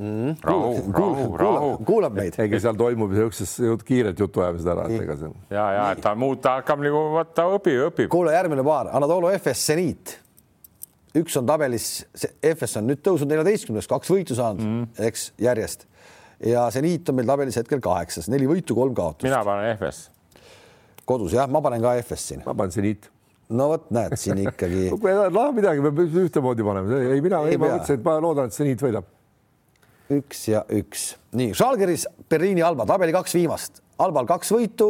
mm.. rahu, rahu, rahu. kuulab meid. ega seal toimub niisugused kiired jutuajamised ära, et ega see ja, ja et ta muuta hakkab nagu vaata õpib, õpib. kuule, järgmine paar, Anatoly Efes, seniit. üks on tabelis, Efes on nüüd tõusnud neljateistkümneks, kaks võitu saanud mm., eks järjest ja seniit on meil tabelis hetkel kaheksas, neli võitu, kolm kaotust. mina panen Efes. kodus jah, ma panen ka Efes siin. ma panen seniit no vot, näed siin ikkagi ei taha midagi, peab ühtemoodi panema, ei mina, ei, ma mõtlesin, et ma loodan, et seniit võidab. Üks ja üks, nii Žalgiris Berliini Alba tabeli kaks viimast, Albal kaks võitu,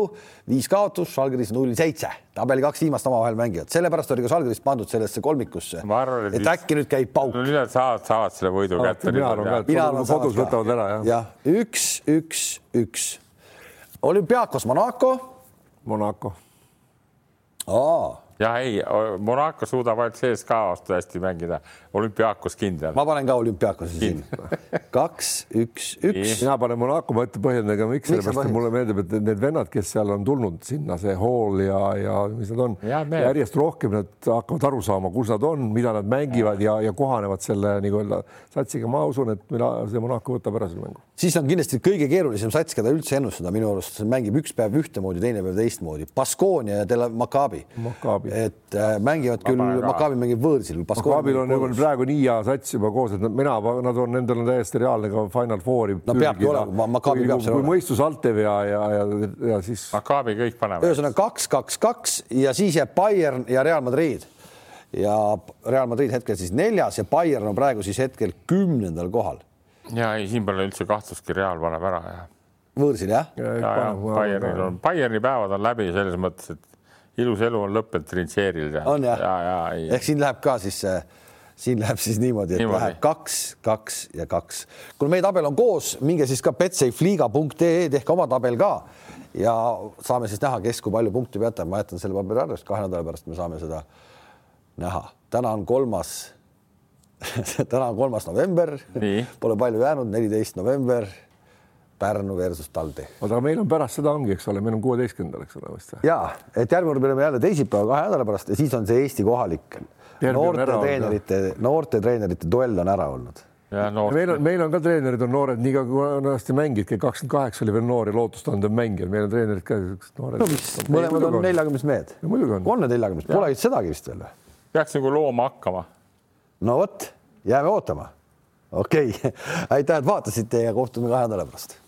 viis kaotust, Žalgiris null seitse, tabeli kaks viimast omavahel mängivad, sellepärast oli ka Žalgiris pandud sellesse kolmikusse. et vist... äkki nüüd käib pauk. no nüüd nad saavad, saavad selle võidu kätte. mina arvan ka, et mina kodus võtavad ära jah. jah, üks, üks, üks. olümpiaakos Monaco. Monaco. aa jah, ei, Monaco suudab ainult CSKA vastu hästi mängida, olümpiaakos kindel. ma panen ka olümpiaakose siin. kaks, üks, üks. mina panen Monaco, ma ütlen põhjendan ka miks, sellepärast et mulle meeldib, et need vennad, kes seal on tulnud sinna, see Hall ja, ja mis nad on, järjest rohkem nad hakkavad aru saama, kus nad on, mida nad mängivad ja, ja kohanevad selle nii-öelda satsiga. ma usun, et mina, see Monaco võtab ära selle mängu. siis on kindlasti kõige keerulisem sats, keda üldse ennustada minu arust, mängib üks päev ühtemoodi, teine päev teistmoodi. Baskonia ja Tel Maccabi. Maccabi et äh, mängivad küll, Maccabi mängib võõrsil. Maccaabil on juba praegu nii hea sats juba koos, et mina, nad on, nendel on täiesti reaalne ka Final Fouri. no peabki olema, Maccabi peab seal olema. kui mõistus alt teeb ja, ja, ja, ja siis. Maccabi kõik panevad. ühesõnaga kaks, kaks, kaks ja siis jääb Bayern ja Real Madrid ja Real Madrid hetkel siis neljas ja Bayern on praegu siis hetkel kümnendal kohal. ja ei, siin pole üldse kahtlustki, Real paneb ära ja. võõrsil jah? ja, ja, ja Bayernil on, Bayerni päevad on läbi selles mõttes, et ilus elu on lõppenud Trincheeril. on jah ja, ja, ja, ehk siin läheb ka siis siin läheb siis niimoodi, et niimoodi. läheb kaks, kaks ja kaks. kuna meie tabel on koos, minge siis ka betsafeliiga.ee, tehke oma tabel ka ja saame siis näha, kes kui palju punkte peatab. ma jätan selle paberi arvest, kahe nädala pärast me saame seda näha. täna on kolmas täna on kolmas november, pole palju jäänud, neliteist november Pärnu versus oota, aga meil on pärast seda ongi, eks ole, meil on kuueteistkümnendal, eks ole vist. ja, et järgmine kord me oleme jälle teisipäeval kahe nädala pärast ja siis on see Eesti kohalik noorte treenerite, noorte treenerite duell on ära olnud. Meil on, meil on ka treenerid on noored, nii kaua kui hästi mängid, kakskümmend kaheksa oli veel noor ja lootustandev mängija, meil on treenerid ka noored. no mis, mõlemad on neljakümnest mehed. muidugi on. need neljakümnest, pole sedagi vist veel või? peaks nagu looma hakkama. no vot, jääme ootama. okei okay. aitäh, et vaatasite ja kohtume kahe nädala pärast